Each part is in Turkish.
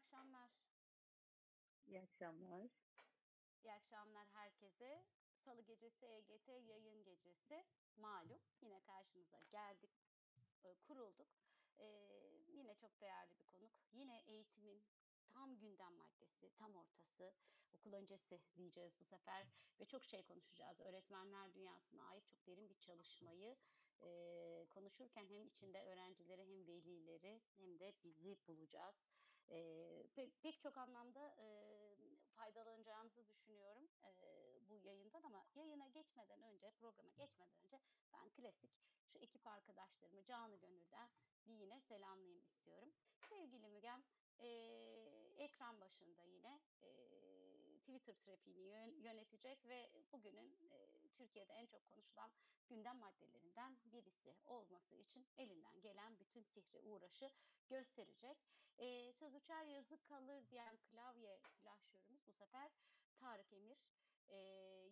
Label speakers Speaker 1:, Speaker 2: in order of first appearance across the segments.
Speaker 1: akşamlar.
Speaker 2: İyi akşamlar.
Speaker 1: İyi akşamlar herkese. Salı gecesi EGT yayın gecesi. Malum yine karşınıza geldik, e, kurulduk. E, yine çok değerli bir konuk. Yine eğitimin tam gündem maddesi, tam ortası, okul öncesi diyeceğiz bu sefer ve çok şey konuşacağız. Öğretmenler dünyasına ait çok derin bir çalışmayı e, konuşurken hem içinde öğrencileri hem velileri hem de bizi bulacağız. E, pek, pek çok anlamda e, faydalanacağınızı düşünüyorum e, bu yayından ama yayına geçmeden önce, programa geçmeden önce ben klasik şu ekip arkadaşlarımı canı gönülden bir yine selamlayayım istiyorum. Sevgili Mügem, e, ekran başında yine e, Twitter trafiğini yön, yönetecek ve bugünün e, Türkiye'de en çok konuşulan gündem maddelerinden birisi olması için elinden gelen bütün sihri uğraşı gösterecek. E, söz uçar yazı kalır diyen klavye silahşörümüz bu sefer Tarık Emir. Ee,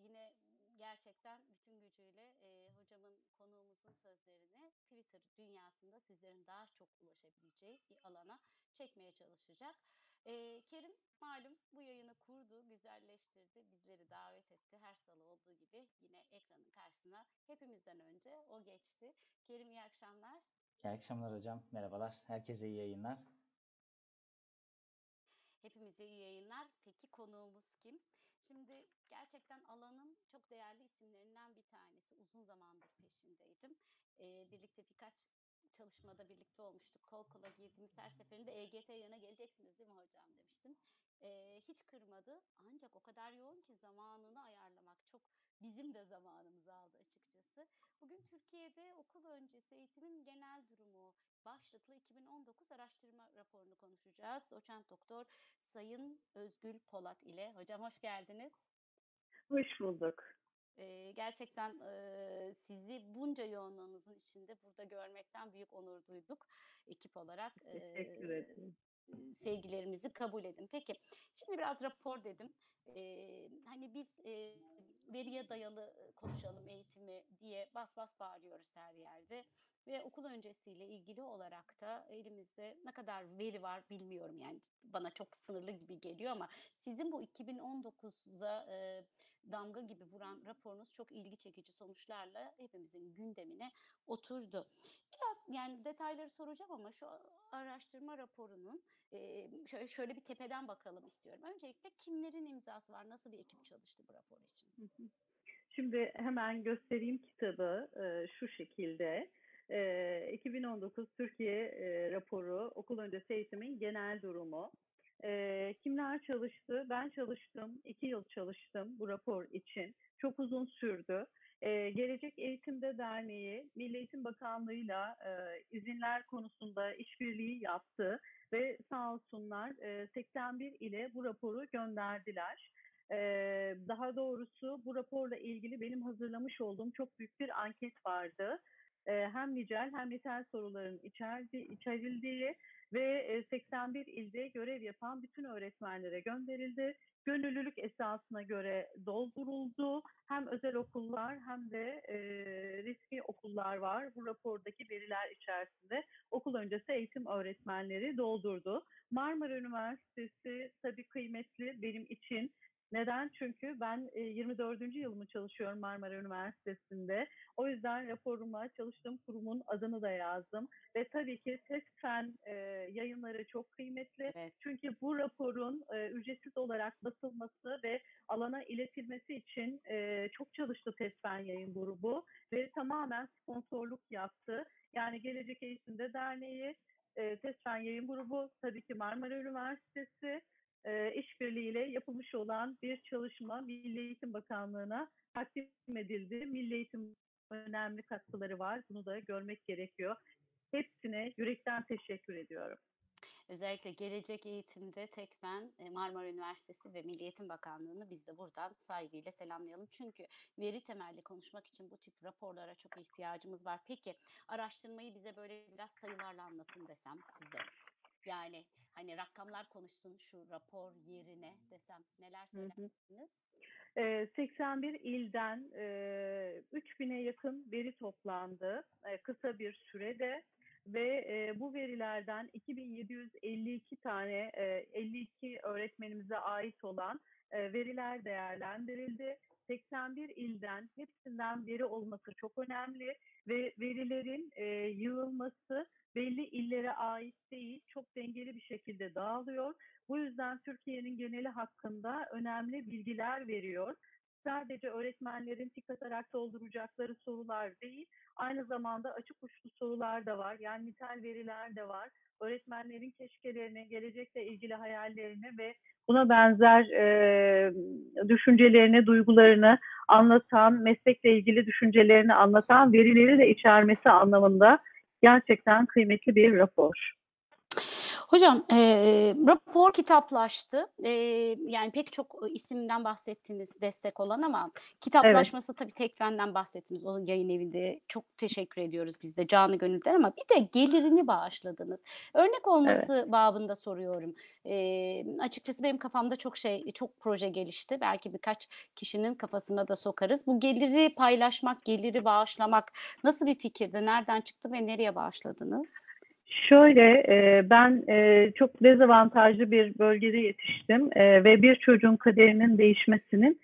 Speaker 1: yine gerçekten bütün gücüyle e, hocamın konuğumuzun sözlerini Twitter dünyasında sizlerin daha çok ulaşabileceği alana çekmeye çalışacak. Ee, Kerim malum bu yayını kurdu, güzelleştirdi, bizleri davet etti. Her salı olduğu gibi yine ekranın karşısına hepimizden önce o geçti. Kerim iyi akşamlar.
Speaker 3: İyi akşamlar hocam. Merhabalar. Herkese iyi yayınlar.
Speaker 1: Hepimize iyi yayınlar. Peki konuğumuz kim? Şimdi gerçekten alanın çok değerli isimlerinden bir tanesi. Uzun zamandır peşindeydim. Ee, birlikte birkaç çalışmada birlikte olmuştuk. Kol kola girdiğimiz her seferinde EGT yana geleceksiniz değil mi hocam demiştim. Ee, hiç kırmadı. Ancak o kadar yoğun ki zamanını ayarlamak çok bizim de zamanımızı aldı açıkçası. Bugün Türkiye'de okul öncesi eğitimin genel durumu başlıklı 2019 araştırma raporunu konuşacağız. Doçent Doktor Sayın Özgül Polat ile. Hocam hoş geldiniz.
Speaker 2: Hoş bulduk.
Speaker 1: Ee, gerçekten e, sizi bunca yoğunluğunuzun içinde burada görmekten büyük onur duyduk ekip olarak.
Speaker 2: Teşekkür ederim.
Speaker 1: Sevgilerimizi kabul edin. Peki, şimdi biraz rapor dedim. Ee, hani biz e, veriye dayalı konuşalım eğitimi diye bas bas bağırıyoruz her yerde. Ve okul öncesiyle ilgili olarak da elimizde ne kadar veri var bilmiyorum yani bana çok sınırlı gibi geliyor ama sizin bu 2019'a e, damga gibi vuran raporunuz çok ilgi çekici sonuçlarla hepimizin gündemine oturdu. Biraz yani detayları soracağım ama şu araştırma raporunun e, şöyle, şöyle bir tepeden bakalım istiyorum. Öncelikle kimlerin imzası var? Nasıl bir ekip çalıştı bu rapor için?
Speaker 2: Şimdi hemen göstereyim kitabı e, şu şekilde. E, 2019 Türkiye e, raporu okul öncesi eğitimin genel durumu. E, kimler çalıştı? Ben çalıştım. iki yıl çalıştım bu rapor için. Çok uzun sürdü. E, Gelecek Eğitimde Derneği Milli Eğitim Bakanlığı'yla e, izinler konusunda işbirliği yaptı ve sağ olsunlar e, 81 ile bu raporu gönderdiler. E, daha doğrusu bu raporla ilgili benim hazırlamış olduğum çok büyük bir anket vardı. E, hem nicel hem nitel soruların içerdi, içerildiği ve e, 81 ilde görev yapan bütün öğretmenlere gönderildi. Gönüllülük esasına göre dolduruldu. Hem özel okullar hem de e, riskli okullar var. Bu rapordaki veriler içerisinde okul öncesi eğitim öğretmenleri doldurdu. Marmara Üniversitesi tabii kıymetli benim için. Neden? Çünkü ben 24. yılımı çalışıyorum Marmara Üniversitesi'nde. O yüzden raporuma çalıştığım kurumun adını da yazdım. Ve tabii ki TESFEN e, yayınları çok kıymetli.
Speaker 1: Evet.
Speaker 2: Çünkü bu raporun e, ücretsiz olarak basılması ve alana iletilmesi için e, çok çalıştı TESFEN yayın grubu. Ve tamamen sponsorluk yaptı. Yani Gelecek Eğitimde Derneği, e, TESFEN yayın grubu, tabii ki Marmara Üniversitesi, e, işbirliğiyle yapılmış olan bir çalışma Milli Eğitim Bakanlığı'na takdim edildi. Milli Eğitim önemli katkıları var. Bunu da görmek gerekiyor. Hepsine yürekten teşekkür ediyorum.
Speaker 1: Özellikle gelecek eğitimde Tekmen, e, Marmara Üniversitesi ve Milli Eğitim Bakanlığı'nı biz de buradan saygıyla selamlayalım. Çünkü veri temelli konuşmak için bu tip raporlara çok ihtiyacımız var. Peki araştırmayı bize böyle biraz sayılarla anlatın desem size. Yani hani rakamlar konuşsun şu rapor yerine desem neler söylersiniz?
Speaker 2: E, 81 ilden e, 3000'e yakın veri toplandı e, kısa bir sürede ve e, bu verilerden 2752 tane e, 52 öğretmenimize ait olan e, veriler değerlendirildi. 81 ilden hepsinden veri olması çok önemli ve verilerin e, yığılması belli illere ait değil, çok dengeli bir şekilde dağılıyor. Bu yüzden Türkiye'nin geneli hakkında önemli bilgiler veriyor. Sadece öğretmenlerin tik atarak dolduracakları sorular değil, aynı zamanda açık uçlu sorular da var. Yani nitel veriler de var. Öğretmenlerin keşkelerini, gelecekle ilgili hayallerini ve buna benzer e, düşüncelerini, duygularını anlatan, meslekle ilgili düşüncelerini anlatan verileri de içermesi anlamında gerçekten kıymetli bir rapor.
Speaker 1: Hocam e, rapor kitaplaştı. E, yani pek çok isimden bahsettiniz destek olan ama kitaplaşması evet. tabii Tekfen'den bahsettiniz. O yayın evinde çok teşekkür ediyoruz biz de canı gönülden ama bir de gelirini bağışladınız. Örnek olması evet. babında soruyorum. E, açıkçası benim kafamda çok şey, çok proje gelişti. Belki birkaç kişinin kafasına da sokarız. Bu geliri paylaşmak, geliri bağışlamak nasıl bir fikirdi? Nereden çıktı ve nereye bağışladınız?
Speaker 2: Şöyle ben çok dezavantajlı bir bölgede yetiştim ve bir çocuğun kaderinin değişmesinin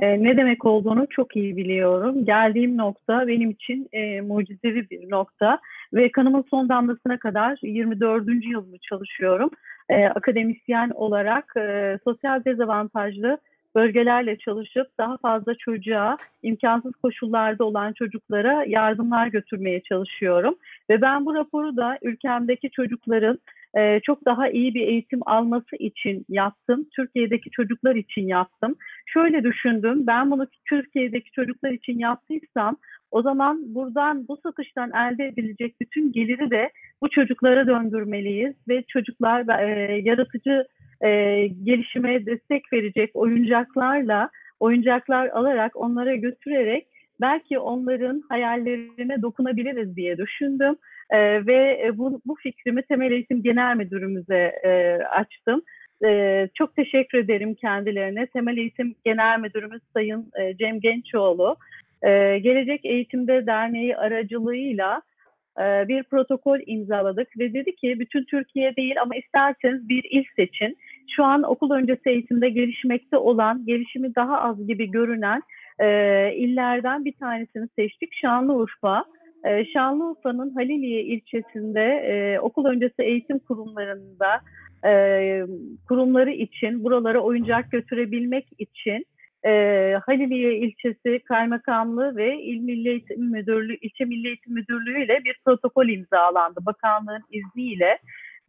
Speaker 2: ne demek olduğunu çok iyi biliyorum. Geldiğim nokta benim için mucizevi bir nokta ve kanımın son damlasına kadar 24. yılımı çalışıyorum. Akademisyen olarak sosyal dezavantajlı bölgelerle çalışıp daha fazla çocuğa, imkansız koşullarda olan çocuklara yardımlar götürmeye çalışıyorum. Ve ben bu raporu da ülkemdeki çocukların e, çok daha iyi bir eğitim alması için yaptım. Türkiye'deki çocuklar için yaptım. Şöyle düşündüm, ben bunu Türkiye'deki çocuklar için yaptıysam o zaman buradan bu satıştan elde edilecek bütün geliri de bu çocuklara döndürmeliyiz ve çocuklar e, yaratıcı e, gelişime destek verecek oyuncaklarla oyuncaklar alarak onlara götürerek belki onların hayallerine dokunabiliriz diye düşündüm. E, ve bu, bu fikrimi Temel Eğitim Genel Müdürümüze e, açtım. E, çok teşekkür ederim kendilerine. Temel Eğitim Genel Müdürümüz Sayın e, Cem Gençoğlu. E, Gelecek Eğitimde Derneği aracılığıyla e, bir protokol imzaladık ve dedi ki bütün Türkiye değil ama isterseniz bir il seçin. Şu an okul öncesi eğitimde gelişmekte olan, gelişimi daha az gibi görünen e, illerden bir tanesini seçtik. Şanlıurfa. E, Şanlıurfa'nın Haliliye ilçesinde e, okul öncesi eğitim kurumlarında e, kurumları için, buralara oyuncak götürebilmek için e, Haliliye ilçesi kaymakamlığı ve İl Milli Eğitim Müdürlüğü, ilçe Milli Eğitim Müdürlüğü ile bir protokol imzalandı bakanlığın izniyle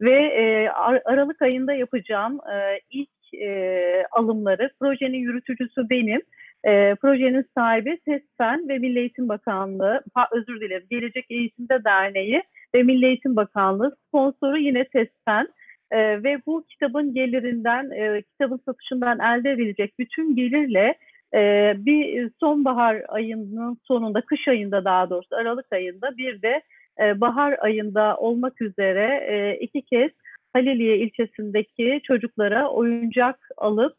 Speaker 2: ve e, Aralık ayında yapacağım e, ilk e, alımları projenin yürütücüsü benim. E, projenin sahibi TESFEN ve Milli Eğitim Bakanlığı, ha, özür dilerim, Gelecek Eğitimde Derneği ve Milli Eğitim Bakanlığı, sponsoru yine TESFEN. E, ve bu kitabın gelirinden, e, kitabın satışından elde edilecek bütün gelirle e, bir sonbahar ayının sonunda, kış ayında daha doğrusu Aralık ayında bir de e, bahar ayında olmak üzere e, iki kez Haliliye ilçesindeki çocuklara oyuncak alıp,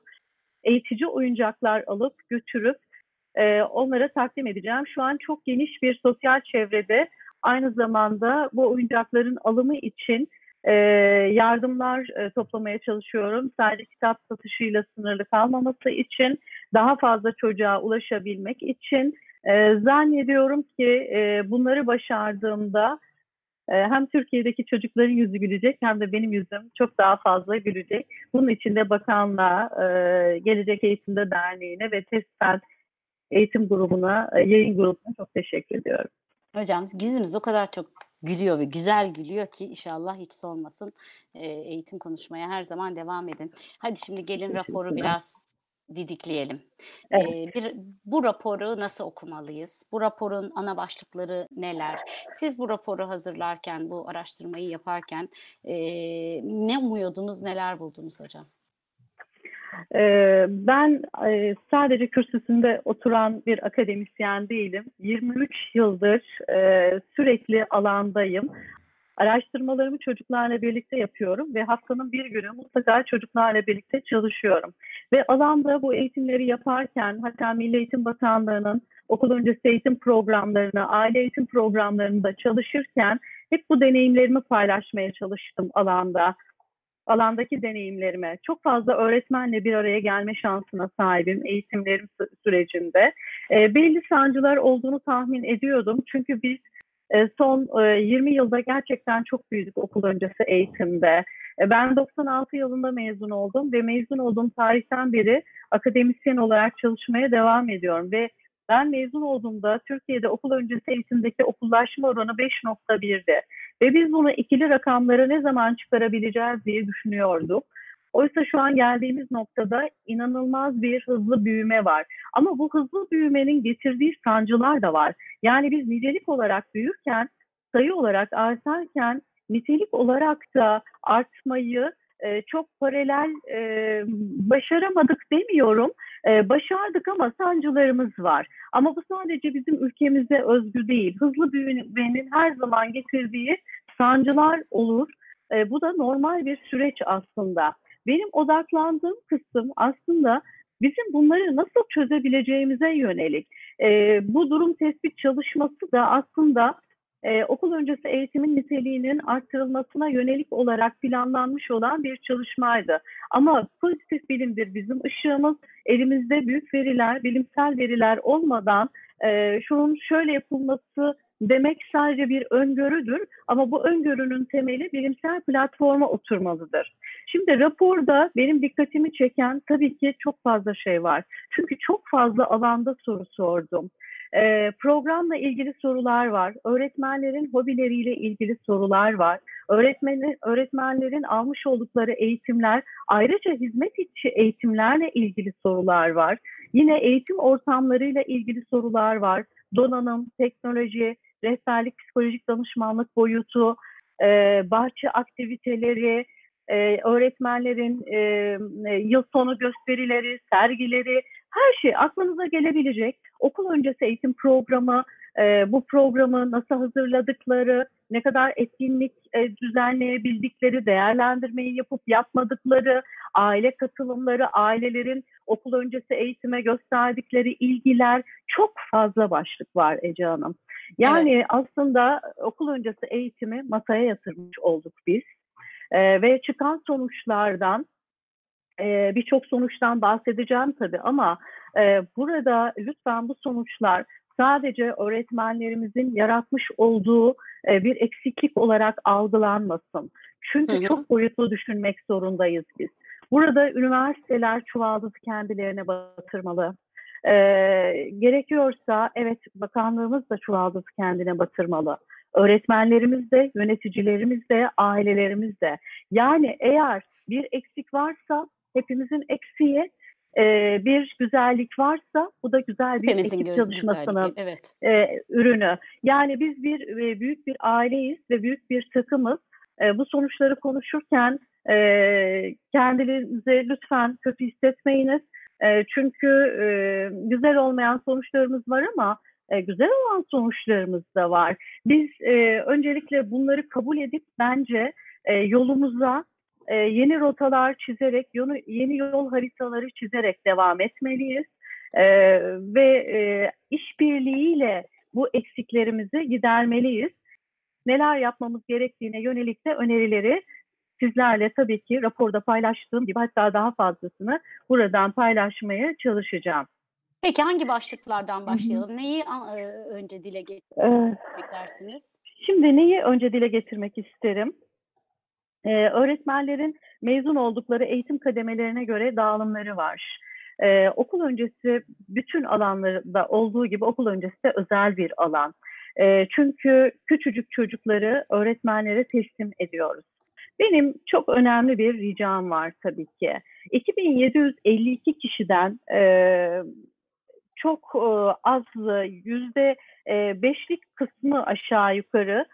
Speaker 2: eğitici oyuncaklar alıp götürüp e, onlara takdim edeceğim. Şu an çok geniş bir sosyal çevrede aynı zamanda bu oyuncakların alımı için e, yardımlar e, toplamaya çalışıyorum. Sadece kitap satışıyla sınırlı kalmaması için, daha fazla çocuğa ulaşabilmek için e, zannediyorum ki e, bunları başardığımda e, hem Türkiye'deki çocukların yüzü gülecek hem de benim yüzüm çok daha fazla gülecek. Bunun için de bakanlığa, Gelecek Eğitimde Derneği'ne ve TESFED eğitim grubuna, yayın grubuna çok teşekkür ediyorum.
Speaker 1: Hocam yüzünüz o kadar çok gülüyor ve güzel gülüyor ki inşallah hiç solmasın. E, eğitim konuşmaya her zaman devam edin. Hadi şimdi gelin raporu biraz didikleyelim.
Speaker 2: Evet.
Speaker 1: E, bir, bu raporu nasıl okumalıyız? Bu raporun ana başlıkları neler? Siz bu raporu hazırlarken, bu araştırmayı yaparken e, ne umuyordunuz, neler buldunuz hocam?
Speaker 2: Ben sadece kürsüsünde oturan bir akademisyen değilim. 23 yıldır sürekli alandayım. Araştırmalarımı çocuklarla birlikte yapıyorum ve haftanın bir günü mutlaka çocuklarla birlikte çalışıyorum. Ve alanda bu eğitimleri yaparken hatta Milli Eğitim Bakanlığı'nın okul öncesi eğitim programlarını, aile eğitim programlarında çalışırken hep bu deneyimlerimi paylaşmaya çalıştım alanda alandaki deneyimlerime çok fazla öğretmenle bir araya gelme şansına sahibim eğitimlerim sürecinde. E, belli sancılar olduğunu tahmin ediyordum. Çünkü biz e, son e, 20 yılda gerçekten çok büyüdük okul öncesi eğitimde. E, ben 96 yılında mezun oldum ve mezun olduğum tarihten beri akademisyen olarak çalışmaya devam ediyorum ve ben mezun olduğumda Türkiye'de okul öncesi eğitimdeki okullaşma oranı 5.1'di. Ve biz bunu ikili rakamlara ne zaman çıkarabileceğiz diye düşünüyorduk. Oysa şu an geldiğimiz noktada inanılmaz bir hızlı büyüme var. Ama bu hızlı büyümenin getirdiği sancılar da var. Yani biz nicelik olarak büyürken, sayı olarak artarken nitelik olarak da artmayı e, çok paralel e, başaramadık demiyorum. E, başardık ama sancılarımız var. Ama bu sadece bizim ülkemize özgü değil. Hızlı büyümenin her zaman getirdiği sancılar olur. E, bu da normal bir süreç aslında. Benim odaklandığım kısım aslında bizim bunları nasıl çözebileceğimize yönelik. Bu durum tespit çalışması da aslında e, okul öncesi eğitimin niteliğinin arttırılmasına yönelik olarak planlanmış olan bir çalışmaydı. Ama pozitif bilimdir bizim ışığımız. Elimizde büyük veriler, bilimsel veriler olmadan e, şunun şöyle yapılması demek sadece bir öngörüdür ama bu öngörünün temeli bilimsel platforma oturmalıdır. Şimdi raporda benim dikkatimi çeken tabii ki çok fazla şey var. Çünkü çok fazla alanda soru sordum. Ee, programla ilgili sorular var. Öğretmenlerin hobileriyle ilgili sorular var. Öğretmenin, öğretmenlerin almış oldukları eğitimler, ayrıca hizmet içi eğitimlerle ilgili sorular var. Yine eğitim ortamlarıyla ilgili sorular var. Donanım, teknoloji, rehberlik, psikolojik danışmanlık boyutu, e, bahçe aktiviteleri, e, öğretmenlerin e, e, yıl sonu gösterileri, sergileri, her şey aklınıza gelebilecek. Okul öncesi eğitim programı, e, bu programı nasıl hazırladıkları, ne kadar etkinlik e, düzenleyebildikleri, değerlendirmeyi yapıp yapmadıkları, aile katılımları, ailelerin okul öncesi eğitime gösterdikleri ilgiler çok fazla başlık var Ece Hanım. Yani evet. aslında okul öncesi eğitimi masaya yatırmış olduk biz. E, ve çıkan sonuçlardan e, birçok sonuçtan bahsedeceğim tabii ama e, burada lütfen bu sonuçlar sadece öğretmenlerimizin yaratmış olduğu e, bir eksiklik olarak algılanmasın. Çünkü hı hı. çok boyutlu düşünmek zorundayız biz. Burada üniversiteler çuvaldızı kendilerine batırmalı. E, gerekiyorsa evet bakanlığımız da çuvaldızı kendine batırmalı. Öğretmenlerimiz de, yöneticilerimiz de, ailelerimiz de. Yani eğer bir eksik varsa hepimizin eksiği e, bir güzellik varsa bu da güzel bir
Speaker 1: Hepimizin
Speaker 2: ekip çalışmasının
Speaker 1: evet.
Speaker 2: e, ürünü. Yani biz bir e, büyük bir aileyiz ve büyük bir takımız. E, bu sonuçları konuşurken e, kendinizi lütfen kötü hissetmeyiniz. E, çünkü e, güzel olmayan sonuçlarımız var ama e, güzel olan sonuçlarımız da var. Biz e, öncelikle bunları kabul edip bence e, yolumuza e, yeni rotalar çizerek, yeni, yeni yol haritaları çizerek devam etmeliyiz. E, ve e, işbirliğiyle bu eksiklerimizi gidermeliyiz. Neler yapmamız gerektiğine yönelik de önerileri sizlerle tabii ki raporda paylaştığım gibi hatta daha fazlasını buradan paylaşmaya çalışacağım.
Speaker 1: Peki hangi başlıklardan başlayalım? Neyi e, önce dile getirmek dersiniz?
Speaker 2: Şimdi neyi önce dile getirmek isterim? Ee, öğretmenlerin mezun oldukları eğitim kademelerine göre dağılımları var. Ee, okul öncesi bütün alanlarda olduğu gibi okul öncesi de özel bir alan. Ee, çünkü küçücük çocukları öğretmenlere teslim ediyoruz. Benim çok önemli bir ricam var tabii ki. 2752 kişiden e, çok e, az yüzde e, beşlik kısmı aşağı yukarı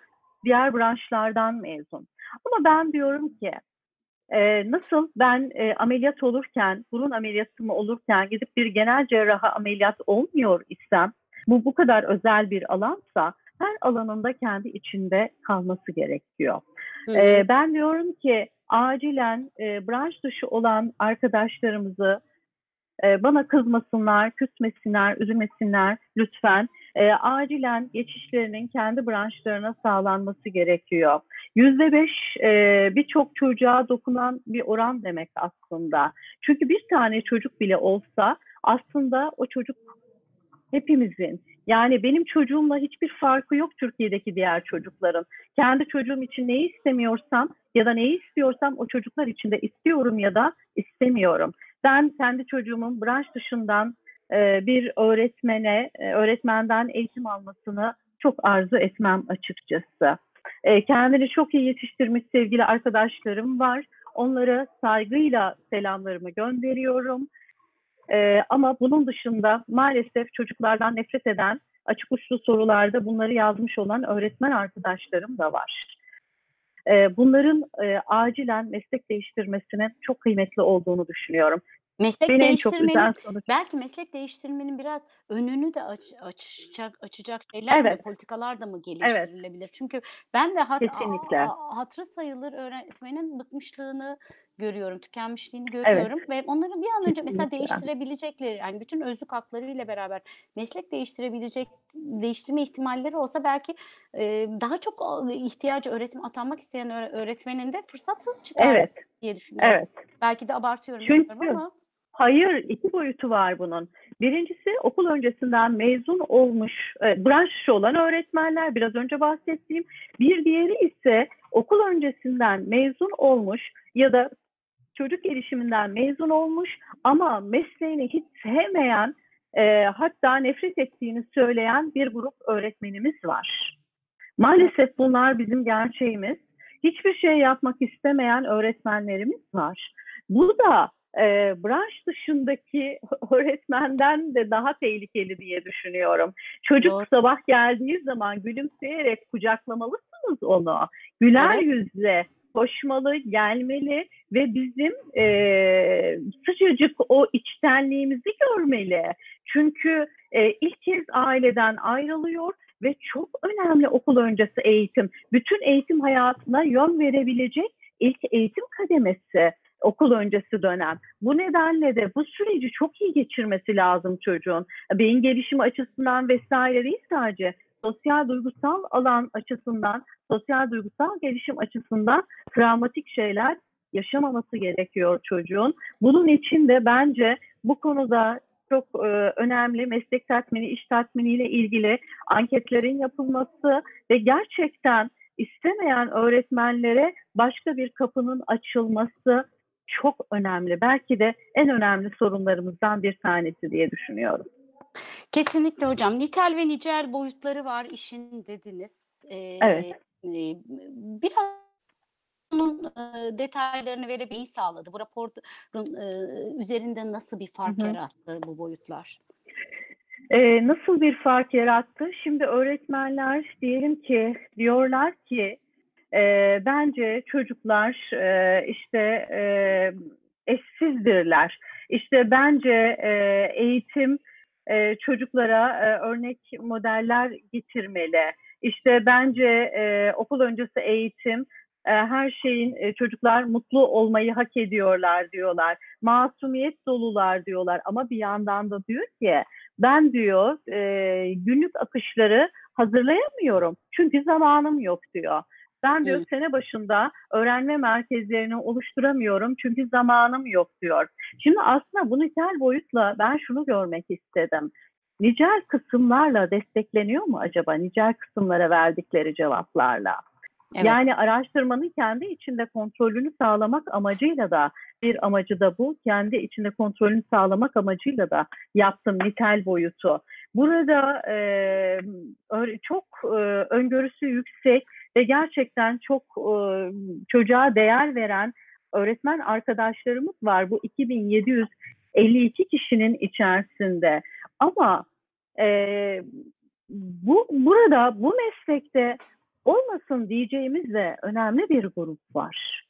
Speaker 2: diğer branşlardan mezun. Ama ben diyorum ki e, nasıl ben e, ameliyat olurken, burun ameliyatı mı olurken gidip bir genel cerraha ameliyat olmuyor isem, bu bu kadar özel bir alansa her alanında kendi içinde kalması gerekiyor. E, ben diyorum ki acilen e, branş dışı olan arkadaşlarımızı e, bana kızmasınlar, küsmesinler, üzülmesinler lütfen. e, acilen geçişlerinin kendi branşlarına sağlanması gerekiyor. Yüzde beş e, birçok çocuğa dokunan bir oran demek aslında. Çünkü bir tane çocuk bile olsa aslında o çocuk hepimizin. Yani benim çocuğumla hiçbir farkı yok Türkiye'deki diğer çocukların. Kendi çocuğum için neyi istemiyorsam ya da neyi istiyorsam o çocuklar için de istiyorum ya da istemiyorum. Ben kendi çocuğumun branş dışından e, bir öğretmene, e, öğretmenden eğitim almasını çok arzu etmem açıkçası. E, kendini çok iyi yetiştirmiş sevgili arkadaşlarım var. Onlara saygıyla selamlarımı gönderiyorum. E, ama bunun dışında maalesef çocuklardan nefret eden, açık uçlu sorularda bunları yazmış olan öğretmen arkadaşlarım da var. E, bunların e, acilen meslek değiştirmesinin çok kıymetli olduğunu düşünüyorum.
Speaker 1: Meslek
Speaker 2: Beni
Speaker 1: değiştirmenin belki meslek değiştirmenin biraz önünü de aç açacak açacak şeyler mi,
Speaker 2: Evet.
Speaker 1: politikalar da mı
Speaker 2: Evet.
Speaker 1: geliştirilebilir? Çünkü ben de hat
Speaker 2: Kesinlikle.
Speaker 1: a hatırı sayılır öğretmenin bıkmışlığını görüyorum, tükenmişliğini
Speaker 2: Evet.
Speaker 1: görüyorum ve onların bir an önce mesela
Speaker 2: Kesinlikle.
Speaker 1: değiştirebilecekleri, yani bütün özlük haklarıyla beraber meslek değiştirebilecek değiştirme ihtimalleri olsa belki, eee, daha çok ihtiyacı öğretime atanmak isteyen öğ öğretmenin de fırsatı çıkar
Speaker 2: Evet.
Speaker 1: diye düşünüyorum.
Speaker 2: Evet.
Speaker 1: Belki de abartıyorum
Speaker 2: Çünkü
Speaker 1: ama
Speaker 2: hayır iki boyutu var bunun. Birincisi okul öncesinden mezun olmuş, e, branş olan öğretmenler biraz önce bahsettiğim. Bir diğeri ise okul öncesinden mezun olmuş ya da çocuk gelişiminden mezun olmuş ama mesleğini hiç sevmeyen e, hatta nefret ettiğini söyleyen bir grup öğretmenimiz var. Maalesef bunlar bizim gerçeğimiz. Hiçbir şey yapmak istemeyen öğretmenlerimiz var. Bu da e, branş dışındaki öğretmenden de daha tehlikeli diye düşünüyorum. Çocuk
Speaker 1: Doğru.
Speaker 2: sabah geldiği zaman gülümseyerek kucaklamalısınız onu. Güler
Speaker 1: Evet.
Speaker 2: yüzle koşmalı, gelmeli ve bizim e, sıcacık o içtenliğimizi görmeli. Çünkü e, ilk kez aileden ayrılıyor ve çok önemli okul öncesi eğitim. Bütün eğitim hayatına yön verebilecek ilk eğitim kademesi okul öncesi dönem. Bu nedenle de bu süreci çok iyi geçirmesi lazım çocuğun. Beyin gelişimi açısından vesaire değil sadece sosyal duygusal alan açısından, sosyal duygusal gelişim açısından travmatik şeyler yaşamaması gerekiyor çocuğun. Bunun için de bence bu konuda çok e, önemli meslek tatmini, iş tatminiyle ilgili anketlerin yapılması ve gerçekten istemeyen öğretmenlere başka bir kapının açılması çok önemli. Belki de en önemli sorunlarımızdan bir tanesi diye düşünüyorum.
Speaker 1: Kesinlikle hocam. Nitel ve nicel boyutları var işin dediniz. Eee,
Speaker 2: Evet.
Speaker 1: eee, biraz bunun eee, detaylarını verebilmeyi sağladı. Bu raporun eee, üzerinde nasıl bir fark
Speaker 2: Hı hı.
Speaker 1: yarattı bu boyutlar?
Speaker 2: Ee, nasıl bir fark yarattı? Şimdi öğretmenler diyelim ki diyorlar ki e, bence çocuklar e, işte e, eşsizdirler. İşte bence e, eğitim e, çocuklara e, örnek modeller getirmeli. İşte bence e, okul öncesi eğitim e, her şeyin e, çocuklar mutlu olmayı hak ediyorlar diyorlar. Masumiyet dolular diyorlar ama bir yandan da diyor ki ben diyor e, günlük akışları hazırlayamıyorum çünkü zamanım yok diyor. Ben diyor
Speaker 1: Hı.
Speaker 2: sene başında öğrenme merkezlerini oluşturamıyorum çünkü zamanım yok diyor. Şimdi aslında bu nitel boyutla ben şunu görmek istedim. Nicel kısımlarla destekleniyor mu acaba? Nicel kısımlara verdikleri cevaplarla.
Speaker 1: Evet.
Speaker 2: Yani araştırmanın kendi içinde kontrolünü sağlamak amacıyla da bir amacı da bu. Kendi içinde kontrolünü sağlamak amacıyla da yaptım nitel boyutu. Burada e, çok e, öngörüsü yüksek ve gerçekten çok e, çocuğa değer veren öğretmen arkadaşlarımız var. Bu 2752 kişinin içerisinde. Ama e, bu burada bu meslekte olmasın diyeceğimiz de önemli bir grup var.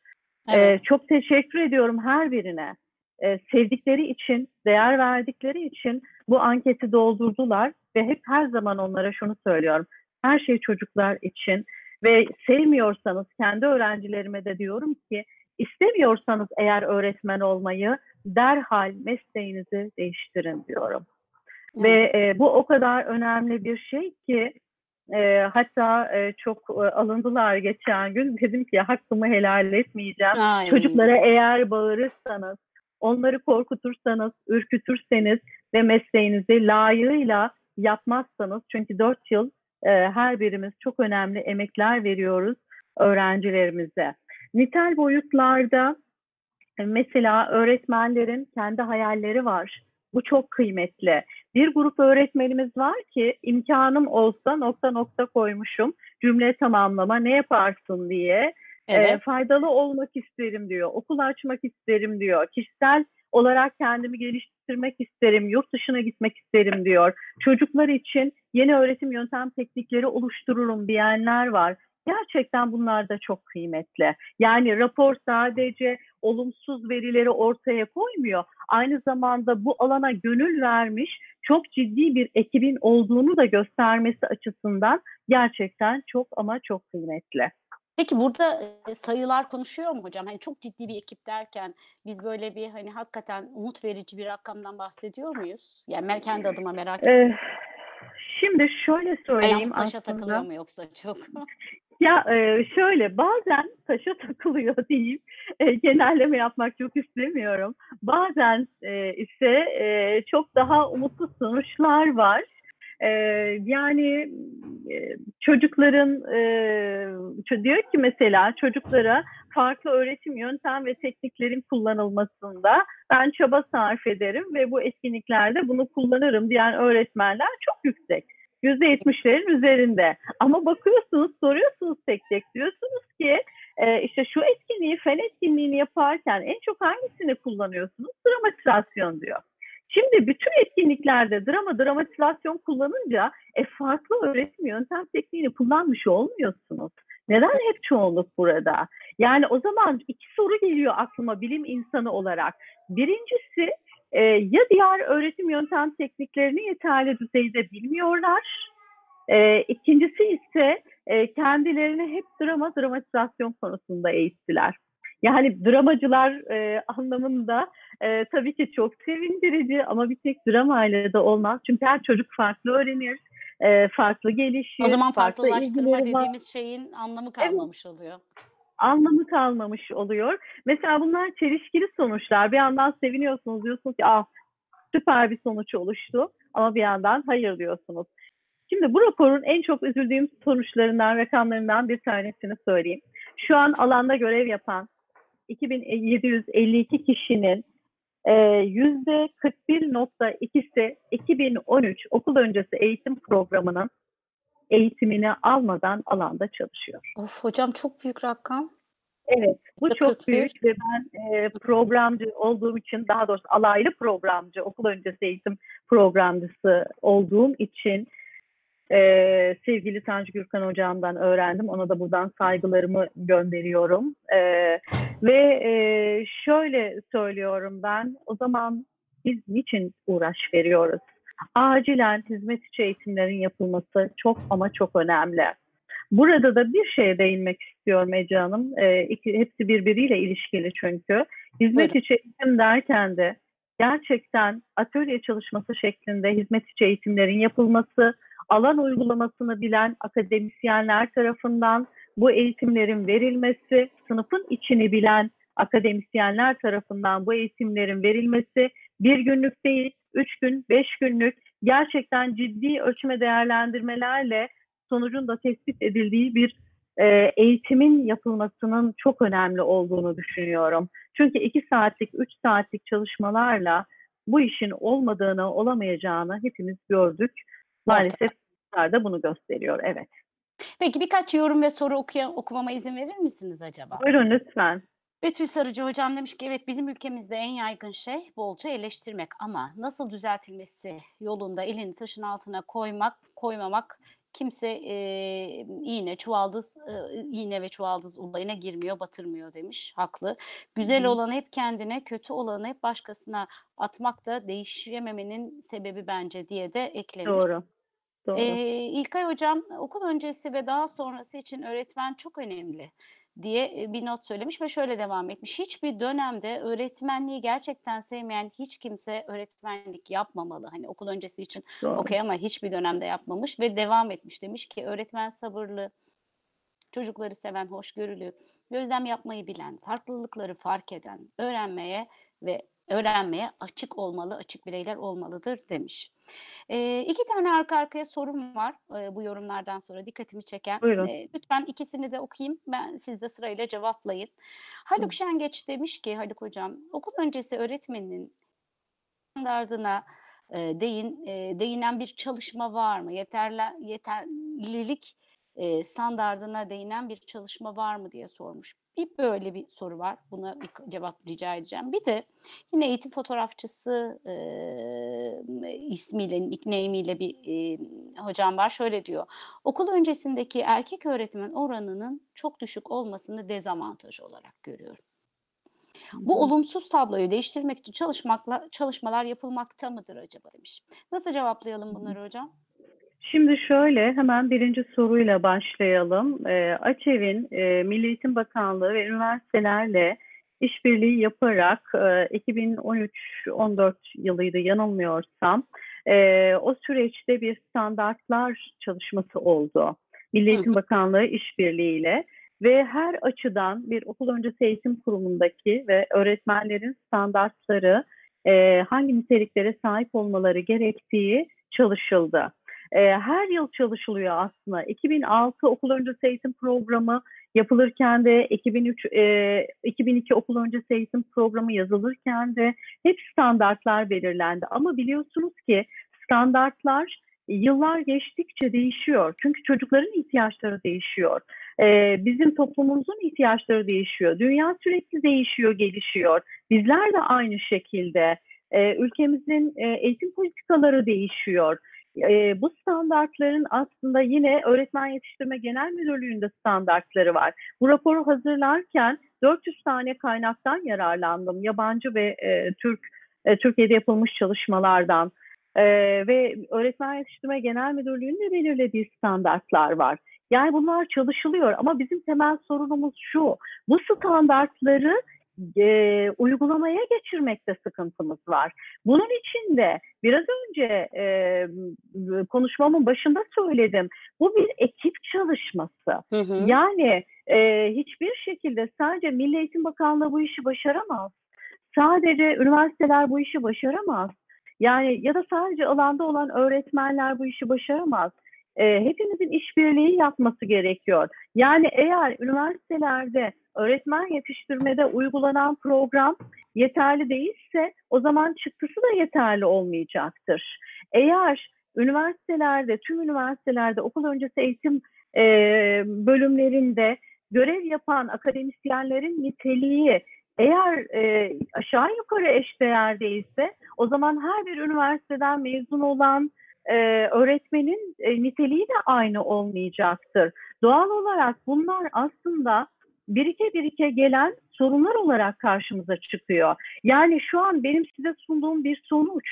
Speaker 1: Evet.
Speaker 2: Ee, çok teşekkür ediyorum her birine. Ee, sevdikleri için, değer verdikleri için bu anketi doldurdular ve hep her zaman onlara şunu söylüyorum. Her şey çocuklar için ve sevmiyorsanız kendi öğrencilerime de diyorum ki istemiyorsanız eğer öğretmen olmayı derhal mesleğinizi değiştirin diyorum. Ve e, bu o kadar önemli bir şey ki e, hatta e, çok e, alındılar geçen gün. Dedim ki hakkımı helal etmeyeceğim.
Speaker 1: Ay.
Speaker 2: Çocuklara eğer bağırırsanız, onları korkutursanız, ürkütürseniz ve mesleğinizi layığıyla yapmazsanız çünkü 4 yıl e, her birimiz çok önemli emekler veriyoruz öğrencilerimize. Nitel boyutlarda mesela öğretmenlerin kendi hayalleri var. Bu çok kıymetli. Bir grup öğretmenimiz var ki imkanım olsa nokta nokta koymuşum cümle tamamlama ne yaparsın diye.
Speaker 1: Evet.
Speaker 2: E, faydalı olmak isterim diyor. Okul açmak isterim diyor. Kişisel olarak kendimi geliştirmek isterim. Yurt dışına gitmek isterim diyor. Çocuklar için yeni öğretim yöntem teknikleri oluştururum diyenler var. Gerçekten bunlar da çok kıymetli. Yani rapor sadece olumsuz verileri ortaya koymuyor. Aynı zamanda bu alana gönül vermiş çok ciddi bir ekibin olduğunu da göstermesi açısından gerçekten çok ama çok kıymetli.
Speaker 1: Peki burada sayılar konuşuyor mu hocam? Hani çok ciddi bir ekip derken biz böyle bir hani hakikaten umut verici bir rakamdan bahsediyor muyuz? Yani ben kendi adıma merak ediyorum.
Speaker 2: Şimdi şöyle söyleyeyim
Speaker 1: Ayağımız taşa
Speaker 2: aslında.
Speaker 1: takılıyor mu yoksa çok?
Speaker 2: Ya şöyle bazen taşa takılıyor diyeyim. Genelleme yapmak çok istemiyorum. Bazen ise çok daha umutlu sonuçlar var. E, yani e, çocukların e, diyor ki mesela çocuklara farklı öğretim yöntem ve tekniklerin kullanılmasında ben çaba sarf ederim ve bu etkinliklerde bunu kullanırım diyen öğretmenler çok yüksek. %70'lerin üzerinde. Ama bakıyorsunuz, soruyorsunuz tek tek. Diyorsunuz ki e, işte şu etkinliği, fen etkinliğini yaparken en çok hangisini kullanıyorsunuz? Dramatizasyon diyor. Şimdi bütün etkinliklerde drama, dramatizasyon kullanınca e, farklı öğretim yöntem tekniğini kullanmış olmuyorsunuz. Neden hep çoğunluk burada? Yani o zaman iki soru geliyor aklıma bilim insanı olarak. Birincisi e, ya diğer öğretim yöntem tekniklerini yeterli düzeyde bilmiyorlar. E, ikincisi ise e, kendilerini hep drama, dramatizasyon konusunda eğittiler. Yani dramacılar e, anlamında e, tabii ki çok sevindirici ama bir tek dramayla da olmaz. Çünkü her çocuk farklı öğrenir, e, farklı gelişir.
Speaker 1: O zaman
Speaker 2: farklı
Speaker 1: farklılaştırma dediğimiz şeyin anlamı kalmamış oluyor.
Speaker 2: anlamı kalmamış oluyor. Mesela bunlar çelişkili sonuçlar. Bir yandan seviniyorsunuz diyorsunuz ki ah süper bir sonuç oluştu ama bir yandan hayır diyorsunuz. Şimdi bu raporun en çok üzüldüğüm sonuçlarından, rakamlarından bir tanesini söyleyeyim. Şu an alanda görev yapan 2752 kişinin e, %41.2'si 2013 okul öncesi eğitim programının eğitimini almadan alanda çalışıyor.
Speaker 1: Of hocam çok büyük rakam.
Speaker 2: Evet, bu çok
Speaker 1: 41.
Speaker 2: büyük ve ben e, programcı olduğum için, daha doğrusu alaylı programcı, okul öncesi eğitim programcısı olduğum için e, sevgili Tanju Gürkan hocamdan öğrendim. Ona da buradan saygılarımı gönderiyorum. E, ve e, şöyle söylüyorum ben, o zaman biz niçin uğraş veriyoruz? Acilen hizmet içi eğitimlerin yapılması çok ama çok önemli. Burada da bir şeye değinmek istiyorum Ece Hanım. Ee, iki, hepsi birbiriyle ilişkili çünkü. Hizmet içi eğitim derken de gerçekten atölye çalışması şeklinde hizmet içi eğitimlerin yapılması, alan uygulamasını bilen akademisyenler tarafından bu eğitimlerin verilmesi, sınıfın içini bilen akademisyenler tarafından bu eğitimlerin verilmesi bir günlük değil, üç gün, beş günlük gerçekten ciddi ölçme değerlendirmelerle sonucun da tespit edildiği bir e, eğitimin yapılmasının çok önemli olduğunu düşünüyorum. Çünkü iki saatlik, üç saatlik çalışmalarla bu işin olmadığını, olamayacağını hepimiz gördük. Maalesef da bunu gösteriyor. Evet.
Speaker 1: Peki birkaç yorum ve soru okuya, okumama izin verir misiniz acaba?
Speaker 2: Buyurun lütfen.
Speaker 1: Betül Sarıcı hocam demiş ki evet bizim ülkemizde en yaygın şey bolca eleştirmek ama nasıl düzeltilmesi yolunda elini taşın altına koymak, koymamak kimse e, iğne, çuvaldız, e, iğne ve çuvaldız olayına girmiyor, batırmıyor demiş. Haklı. Güzel olanı hep kendine, kötü olanı hep başkasına atmak da değişememenin sebebi bence diye de eklemiş.
Speaker 2: Doğru. Doğru.
Speaker 1: Ee, İlkay Hocam okul öncesi ve daha sonrası için öğretmen çok önemli. Diye bir not söylemiş ve şöyle devam etmiş. Hiçbir dönemde öğretmenliği gerçekten sevmeyen hiç kimse öğretmenlik yapmamalı. Hani okul öncesi için okey ama hiçbir dönemde yapmamış ve devam etmiş. Demiş ki öğretmen sabırlı, çocukları seven, hoşgörülü, gözlem yapmayı bilen, farklılıkları fark eden, öğrenmeye ve öğrenmeye açık olmalı, açık bireyler olmalıdır demiş. Ee, iki tane arka arkaya sorum var e, bu yorumlardan sonra dikkatimi çeken.
Speaker 2: Buyurun.
Speaker 1: Ee, lütfen ikisini de okuyayım. Ben siz de sırayla cevaplayın. Haluk Şengeç demiş ki Haluk hocam okul öncesi öğretmeninin standardına e, değin e, değinen bir çalışma var mı? Yeterli yeterlilik e, standardına değinen bir çalışma var mı diye sormuş. Bir böyle bir soru var. Buna bir cevap rica edeceğim. Bir de yine eğitim fotoğrafçısı e, ismiyle, nickname'iyle bir e, hocam var. Şöyle diyor. Okul öncesindeki erkek öğretmen oranının çok düşük olmasını dezavantaj olarak görüyorum. Bu olumsuz tabloyu değiştirmek için çalışmakla çalışmalar yapılmakta mıdır acaba demiş. Nasıl cevaplayalım bunları hocam?
Speaker 2: Şimdi şöyle hemen birinci soruyla başlayalım. E, AÇEV'in e, Milli Eğitim Bakanlığı ve üniversitelerle işbirliği yaparak e, 2013-14 yılıydı yanılmıyorsam e, o süreçte bir standartlar çalışması oldu. Milli
Speaker 1: Hı.
Speaker 2: Eğitim Bakanlığı işbirliğiyle ve her açıdan bir okul öncesi eğitim kurumundaki ve öğretmenlerin standartları e, hangi niteliklere sahip olmaları gerektiği çalışıldı. E, her yıl çalışılıyor aslında. 2006 okul öncesi eğitim programı yapılırken de 2003 e, 2002 okul öncesi eğitim programı yazılırken de hep standartlar belirlendi. Ama biliyorsunuz ki standartlar yıllar geçtikçe değişiyor. Çünkü çocukların ihtiyaçları değişiyor. E, bizim toplumumuzun ihtiyaçları değişiyor. Dünya sürekli değişiyor, gelişiyor. Bizler de aynı şekilde. E, ülkemizin e, eğitim politikaları değişiyor. E, bu standartların aslında yine Öğretmen Yetiştirme Genel Müdürlüğü'nde standartları var. Bu raporu hazırlarken 400 tane kaynaktan yararlandım. Yabancı ve e, Türk e, Türkiye'de yapılmış çalışmalardan. E, ve Öğretmen Yetiştirme Genel Müdürlüğü'nün de belirlediği standartlar var. Yani bunlar çalışılıyor ama bizim temel sorunumuz şu. Bu standartları e, uygulamaya geçirmekte sıkıntımız var. Bunun için de biraz önce e, konuşmamın başında söyledim. Bu bir ekip çalışması.
Speaker 1: Hı hı.
Speaker 2: Yani e, hiçbir şekilde sadece Milli Eğitim Bakanlığı bu işi başaramaz. Sadece üniversiteler bu işi başaramaz. Yani ya da sadece alanda olan öğretmenler bu işi başaramaz. E, hepimizin işbirliği yapması gerekiyor. Yani eğer üniversitelerde öğretmen yetiştirmede uygulanan program yeterli değilse o zaman çıktısı da yeterli olmayacaktır. Eğer üniversitelerde, tüm üniversitelerde okul öncesi eğitim e, bölümlerinde görev yapan akademisyenlerin niteliği eğer e, aşağı yukarı eşdeğer değilse o zaman her bir üniversiteden mezun olan e, öğretmenin e, niteliği de aynı olmayacaktır. Doğal olarak bunlar aslında birike birike gelen sorunlar olarak karşımıza çıkıyor. Yani şu an benim size sunduğum bir sonuç.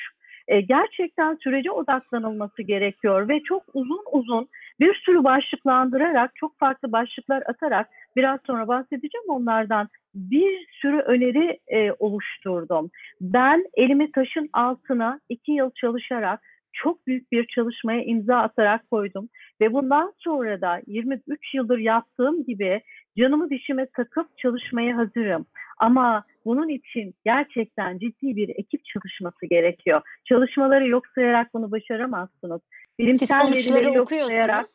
Speaker 2: E, gerçekten sürece odaklanılması gerekiyor ve çok uzun uzun bir sürü başlıklandırarak, çok farklı başlıklar atarak biraz sonra bahsedeceğim onlardan bir sürü öneri e, oluşturdum. Ben elimi taşın altına iki yıl çalışarak çok büyük bir çalışmaya imza atarak koydum ve bundan sonra da 23 yıldır yaptığım gibi canımı dişime takıp çalışmaya hazırım. Ama bunun için gerçekten ciddi bir ekip çalışması gerekiyor. Çalışmaları yok sayarak bunu başaramazsınız. Bilimsel verileri yok sayarak.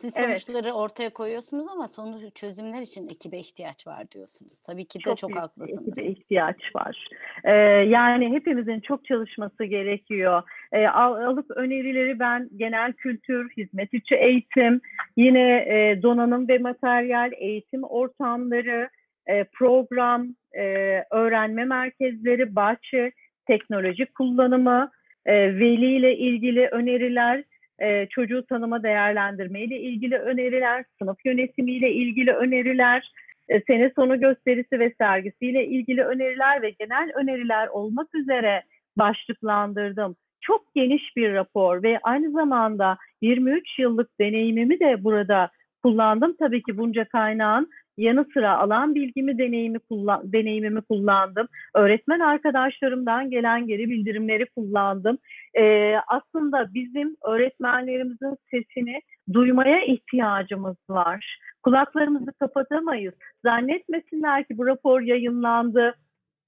Speaker 1: Siz
Speaker 2: Evet.
Speaker 1: sonuçları ortaya koyuyorsunuz ama sonuç çözümler için ekibe ihtiyaç var diyorsunuz. Tabii ki de
Speaker 2: çok,
Speaker 1: çok haklısınız.
Speaker 2: ekibe ihtiyaç var. Ee, yani hepimizin çok çalışması gerekiyor. Ee, al- alıp önerileri ben genel kültür, hizmet içi eğitim, yine e, donanım ve materyal, eğitim ortamları, e, program, e, öğrenme merkezleri, bahçe, teknoloji kullanımı, e, veliyle ilgili öneriler, e, çocuğu tanıma değerlendirme ile ilgili öneriler, sınıf yönetimiyle ilgili öneriler, e, sene sonu gösterisi ve sergisiyle ilgili öneriler ve genel öneriler olmak üzere başlıklandırdım. Çok geniş bir rapor ve aynı zamanda 23 yıllık deneyimimi de burada kullandım. Tabii ki bunca kaynağın yanı sıra alan bilgimi, deneyimi kullan, deneyimimi kullandım. Öğretmen arkadaşlarımdan gelen geri bildirimleri kullandım. Ee, aslında bizim öğretmenlerimizin sesini duymaya ihtiyacımız var. Kulaklarımızı kapatamayız. Zannetmesinler ki bu rapor yayınlandı.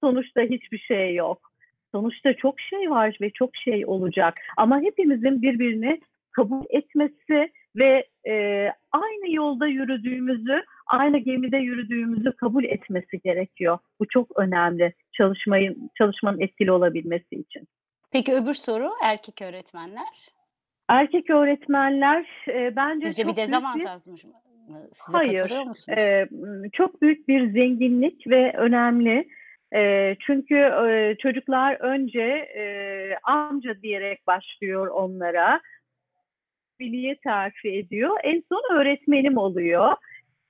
Speaker 2: Sonuçta hiçbir şey yok. Sonuçta çok şey var ve çok şey olacak. Ama hepimizin birbirini kabul etmesi ve e, aynı yolda yürüdüğümüzü, aynı gemide yürüdüğümüzü kabul etmesi gerekiyor. Bu çok önemli çalışmayın çalışmanın etkili olabilmesi için.
Speaker 1: Peki öbür soru erkek öğretmenler.
Speaker 2: Erkek öğretmenler e, bence
Speaker 1: Sizce
Speaker 2: çok
Speaker 1: bir
Speaker 2: büyük
Speaker 1: dezavantaj mı? Size
Speaker 2: Hayır, e, çok büyük bir zenginlik ve önemli. E, çünkü e, çocuklar önce e, amca diyerek başlıyor onlara. Biliye terfi ediyor. En son öğretmenim oluyor.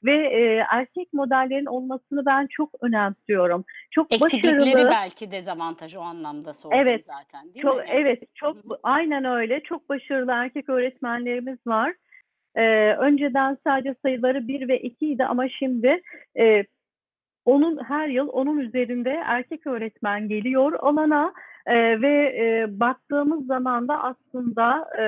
Speaker 2: Ve e, erkek modellerin olmasını ben çok önemsiyorum. Çok
Speaker 1: Eksiklikleri
Speaker 2: başarılı.
Speaker 1: belki dezavantaj o anlamda sordum
Speaker 2: Evet,
Speaker 1: zaten değil
Speaker 2: Çok,
Speaker 1: mi?
Speaker 2: evet, çok
Speaker 1: Hı hı.
Speaker 2: aynen öyle. Çok başarılı erkek öğretmenlerimiz var. Ee, önceden sadece sayıları 1 ve 2 idi ama şimdi e, onun her yıl onun üzerinde erkek öğretmen geliyor alana e, ve e, baktığımız zaman da aslında e,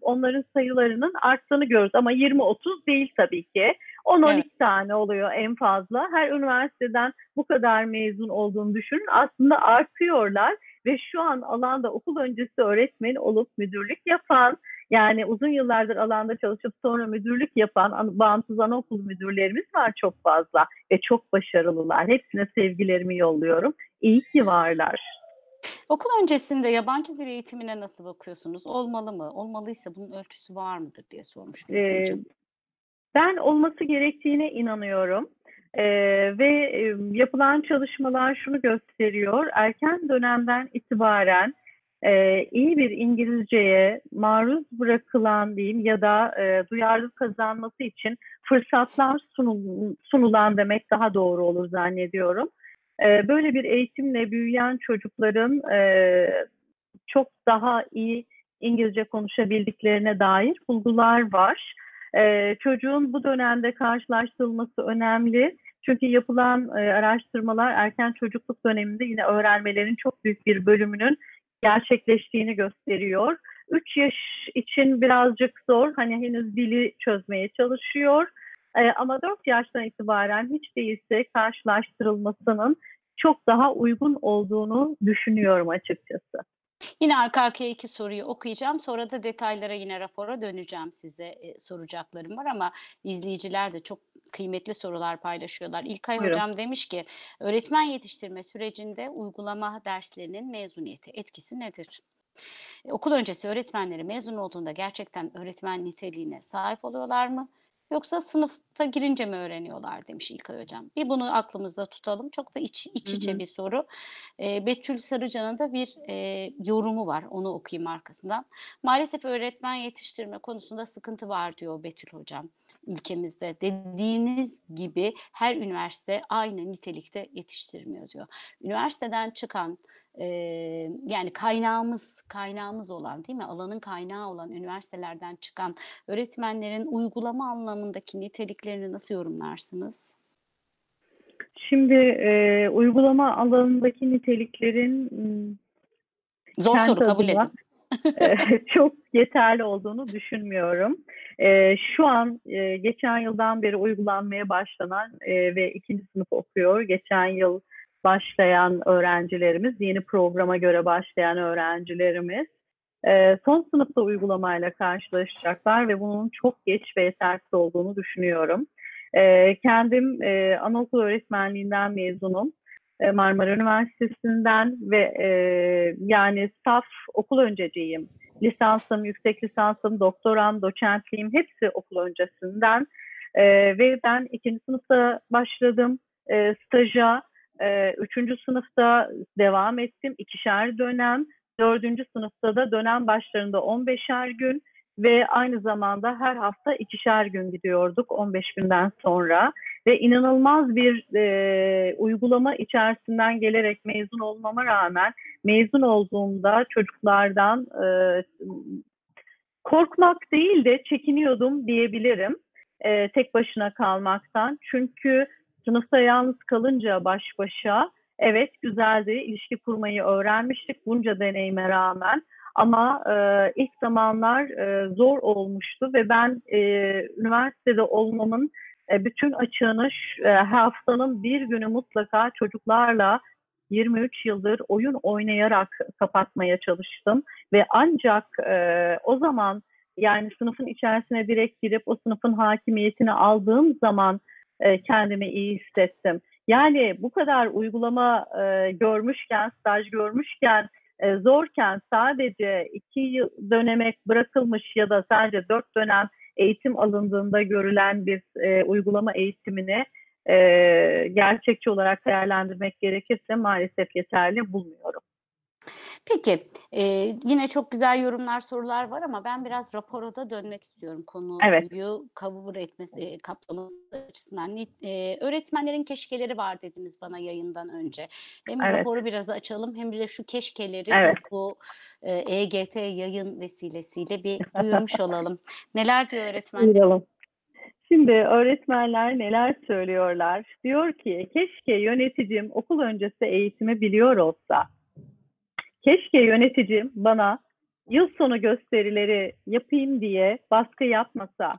Speaker 2: onların sayılarının arttığını görüyoruz ama 20-30 değil tabii ki. 10-12
Speaker 1: Evet.
Speaker 2: tane oluyor en fazla. Her üniversiteden bu kadar mezun olduğunu düşünün. Aslında artıyorlar ve şu an alanda okul öncesi öğretmen olup müdürlük yapan yani uzun yıllardır alanda çalışıp sonra müdürlük yapan an- bağımsız anaokul müdürlerimiz var çok fazla ve çok başarılılar. Hepsine sevgilerimi yolluyorum. İyi ki varlar.
Speaker 1: Okul öncesinde yabancı dil eğitimine nasıl bakıyorsunuz? Olmalı mı? Olmalıysa bunun ölçüsü var mıdır diye sormuş bir
Speaker 2: Ee. Ben olması gerektiğine inanıyorum. Ee, ve yapılan çalışmalar şunu gösteriyor. Erken dönemden itibaren e, iyi bir İngilizceye maruz bırakılan diyeyim ya da e, duyarlılık kazanması için fırsatlar sunul- sunulan demek daha doğru olur zannediyorum. E, böyle bir eğitimle büyüyen çocukların e, çok daha iyi İngilizce konuşabildiklerine dair bulgular var. Ee, çocuğun bu dönemde karşılaştırılması önemli. Çünkü yapılan e, araştırmalar erken çocukluk döneminde yine öğrenmelerin çok büyük bir bölümünün gerçekleştiğini gösteriyor. 3 yaş için birazcık zor. Hani henüz dili çözmeye çalışıyor. Ee, ama 4 yaştan itibaren hiç değilse karşılaştırılmasının çok daha uygun olduğunu düşünüyorum açıkçası.
Speaker 1: Yine arka arkaya iki soruyu okuyacağım. Sonra da detaylara yine rapora döneceğim size e, soracaklarım var ama izleyiciler de çok kıymetli sorular paylaşıyorlar. İlkay
Speaker 2: Buyurun.
Speaker 1: Hocam demiş ki öğretmen yetiştirme sürecinde uygulama derslerinin mezuniyeti etkisi nedir? E, Okul öncesi öğretmenleri mezun olduğunda gerçekten öğretmen niteliğine sahip oluyorlar mı? Yoksa sınıfta girince mi öğreniyorlar demiş İlkay Hocam. Bir bunu aklımızda tutalım. Çok da iç, iç
Speaker 2: Hı
Speaker 1: içe
Speaker 2: hı.
Speaker 1: bir soru. E, Betül Sarıcan'ın da bir e, yorumu var. Onu okuyayım arkasından. Maalesef öğretmen yetiştirme konusunda sıkıntı var diyor Betül Hocam ülkemizde. Dediğiniz gibi her üniversite aynı nitelikte yetiştirmiyor diyor. Üniversiteden çıkan e, yani kaynağımız kaynağımız olan değil mi? Alanın kaynağı olan üniversitelerden çıkan öğretmenlerin uygulama anlamındaki niteliklerini nasıl yorumlarsınız?
Speaker 2: Şimdi e, uygulama alanındaki niteliklerin m,
Speaker 1: Zor soru kabul edin.
Speaker 2: çok yeterli olduğunu düşünmüyorum. E, şu an e, geçen yıldan beri uygulanmaya başlanan e, ve ikinci sınıf okuyor. Geçen yıl başlayan öğrencilerimiz, yeni programa göre başlayan öğrencilerimiz e, son sınıfta uygulamayla karşılaşacaklar ve bunun çok geç ve yetersiz olduğunu düşünüyorum. E, kendim e, anaokul öğretmenliğinden mezunum. E, Marmara Üniversitesi'nden ve e, yani saf okul önceciyim. Lisansım, yüksek lisansım, doktoram, doçentliğim hepsi okul öncesinden. E, ve ben ikinci sınıfta başladım e, staja. E, üçüncü sınıfta devam ettim. ikişer dönem. Dördüncü sınıfta da dönem başlarında 15'er gün ve aynı zamanda her hafta ikişer gün gidiyorduk 15 günden sonra ve inanılmaz bir e, uygulama içerisinden gelerek mezun olmama rağmen mezun olduğumda çocuklardan e, korkmak değil de çekiniyordum diyebilirim. e, tek başına kalmaktan. Çünkü sınıfta yalnız kalınca baş başa evet güzeldi, ilişki kurmayı öğrenmiştik bunca deneyime rağmen. Ama e, ilk zamanlar e, zor olmuştu ve ben e, üniversitede olmamın e, bütün açığını e, haftanın bir günü mutlaka çocuklarla 23 yıldır oyun oynayarak kapatmaya çalıştım ve ancak e, o zaman yani sınıfın içerisine direkt girip o sınıfın hakimiyetini aldığım zaman e, kendimi iyi hissettim. Yani bu kadar uygulama e, görmüşken, staj görmüşken, e, zorken sadece iki yıl döneme bırakılmış ya da sadece dört dönem eğitim alındığında görülen bir e, uygulama eğitimini e, gerçekçi olarak değerlendirmek gerekirse maalesef yeterli bulmuyorum.
Speaker 1: Peki, eee, yine çok güzel yorumlar, sorular var ama ben biraz rapora da dönmek istiyorum konuyu
Speaker 2: Evet.
Speaker 1: cover etmesi, eee, kaplaması açısından. Eee, öğretmenlerin keşkeleri var dediniz bana yayından önce. Hem
Speaker 2: Evet.
Speaker 1: raporu biraz açalım hem de şu keşkeleri
Speaker 2: Evet.
Speaker 1: biz bu, eee, EGT yayın vesilesiyle bir duyurmuş olalım. Neler diyor öğretmenler?
Speaker 2: Şimdi öğretmenler neler söylüyorlar? Diyor ki keşke yöneticim okul öncesi eğitimi biliyor olsa. Keşke yöneticim bana yıl sonu gösterileri yapayım diye baskı yapmasa.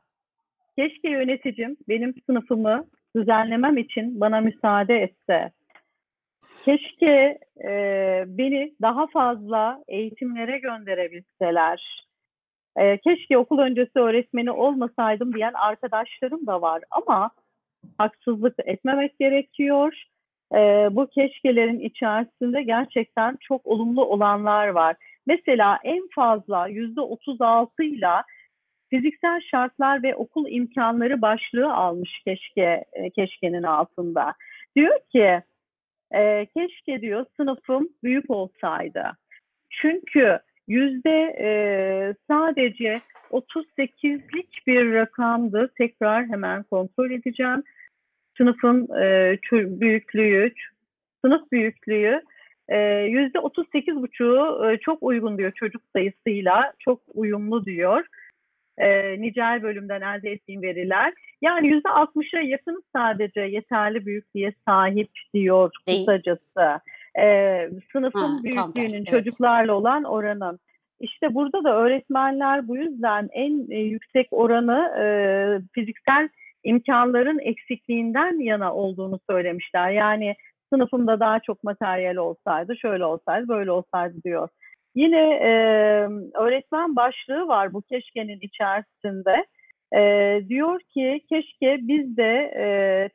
Speaker 2: Keşke yöneticim benim sınıfımı düzenlemem için bana müsaade etse. Keşke e, beni daha fazla eğitimlere gönderebilseler. E, keşke okul öncesi öğretmeni olmasaydım diyen arkadaşlarım da var ama haksızlık etmemek gerekiyor. E, bu keşkelerin içerisinde gerçekten çok olumlu olanlar var. Mesela en fazla yüzde 36 ile fiziksel şartlar ve okul imkanları başlığı almış keşke e, keşkenin altında. Diyor ki e, keşke diyor sınıfım büyük olsaydı. Çünkü yüzde e, sadece 38'lik bir rakamdı. Tekrar hemen kontrol edeceğim. Sınıfın e, büyüklüğü, sınıf büyüklüğü e, yüzde 38 buçuğu e, çok uygun diyor çocuk sayısıyla. Çok uyumlu diyor. E, nicel bölümden elde ettiğim veriler. Yani yüzde 60'a yakın sadece yeterli büyüklüğe sahip diyor kısacası. E, sınıfın
Speaker 1: Ha,
Speaker 2: büyüklüğünün
Speaker 1: evet.
Speaker 2: çocuklarla olan oranın. İşte burada da öğretmenler bu yüzden en e, yüksek oranı e, fiziksel imkanların eksikliğinden yana olduğunu söylemişler. Yani sınıfımda daha çok materyal olsaydı, şöyle olsaydı, böyle olsaydı diyor. Yine e, öğretmen başlığı var bu keşkenin içerisinde. E, diyor ki keşke biz de e,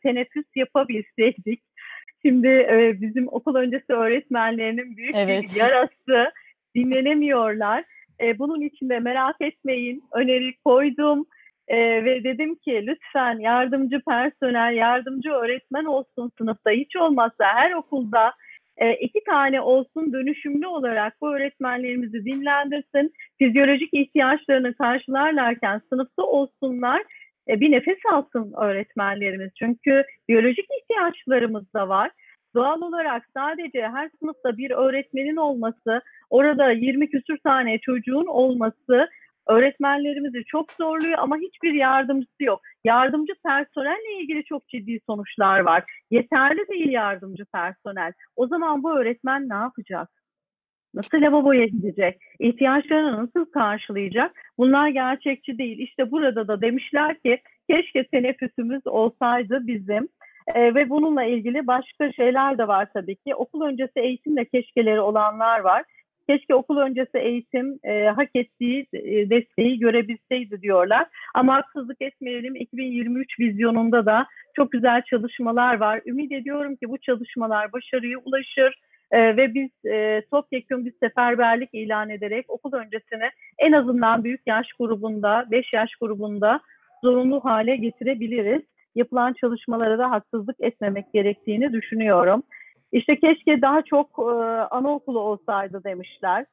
Speaker 2: teneffüs yapabilseydik. Şimdi e, bizim okul öncesi öğretmenlerinin büyük
Speaker 1: Evet.
Speaker 2: bir yarası dinlenemiyorlar. E, bunun için de merak etmeyin öneri koydum. E, ve dedim ki lütfen yardımcı personel, yardımcı öğretmen olsun sınıfta. Hiç olmazsa her okulda e, iki tane olsun dönüşümlü olarak bu öğretmenlerimizi dinlendirsin. Fizyolojik ihtiyaçlarını karşılarlarken sınıfta olsunlar. E, bir nefes alsın öğretmenlerimiz. Çünkü biyolojik ihtiyaçlarımız da var. Doğal olarak sadece her sınıfta bir öğretmenin olması, orada 20 küsür tane çocuğun olması öğretmenlerimizi çok zorluyor ama hiçbir yardımcısı yok. Yardımcı personelle ilgili çok ciddi sonuçlar var. Yeterli değil yardımcı personel. O zaman bu öğretmen ne yapacak? Nasıl lavaboya gidecek? İhtiyaçlarını nasıl karşılayacak? Bunlar gerçekçi değil. İşte burada da demişler ki keşke teneffüsümüz olsaydı bizim. Ee, ve bununla ilgili başka şeyler de var tabii ki. Okul öncesi eğitimle keşkeleri olanlar var. Keşke okul öncesi eğitim e, hak ettiği e, desteği görebilseydi diyorlar. Ama haksızlık etmeyelim 2023 vizyonunda da çok güzel çalışmalar var. Ümit ediyorum ki bu çalışmalar başarıya ulaşır e, ve biz e, topyekun bir seferberlik ilan ederek okul öncesini en azından büyük yaş grubunda, 5 yaş grubunda zorunlu hale getirebiliriz. Yapılan çalışmalara da haksızlık etmemek gerektiğini düşünüyorum. İşte keşke daha çok e, anaokulu olsaydı demişler.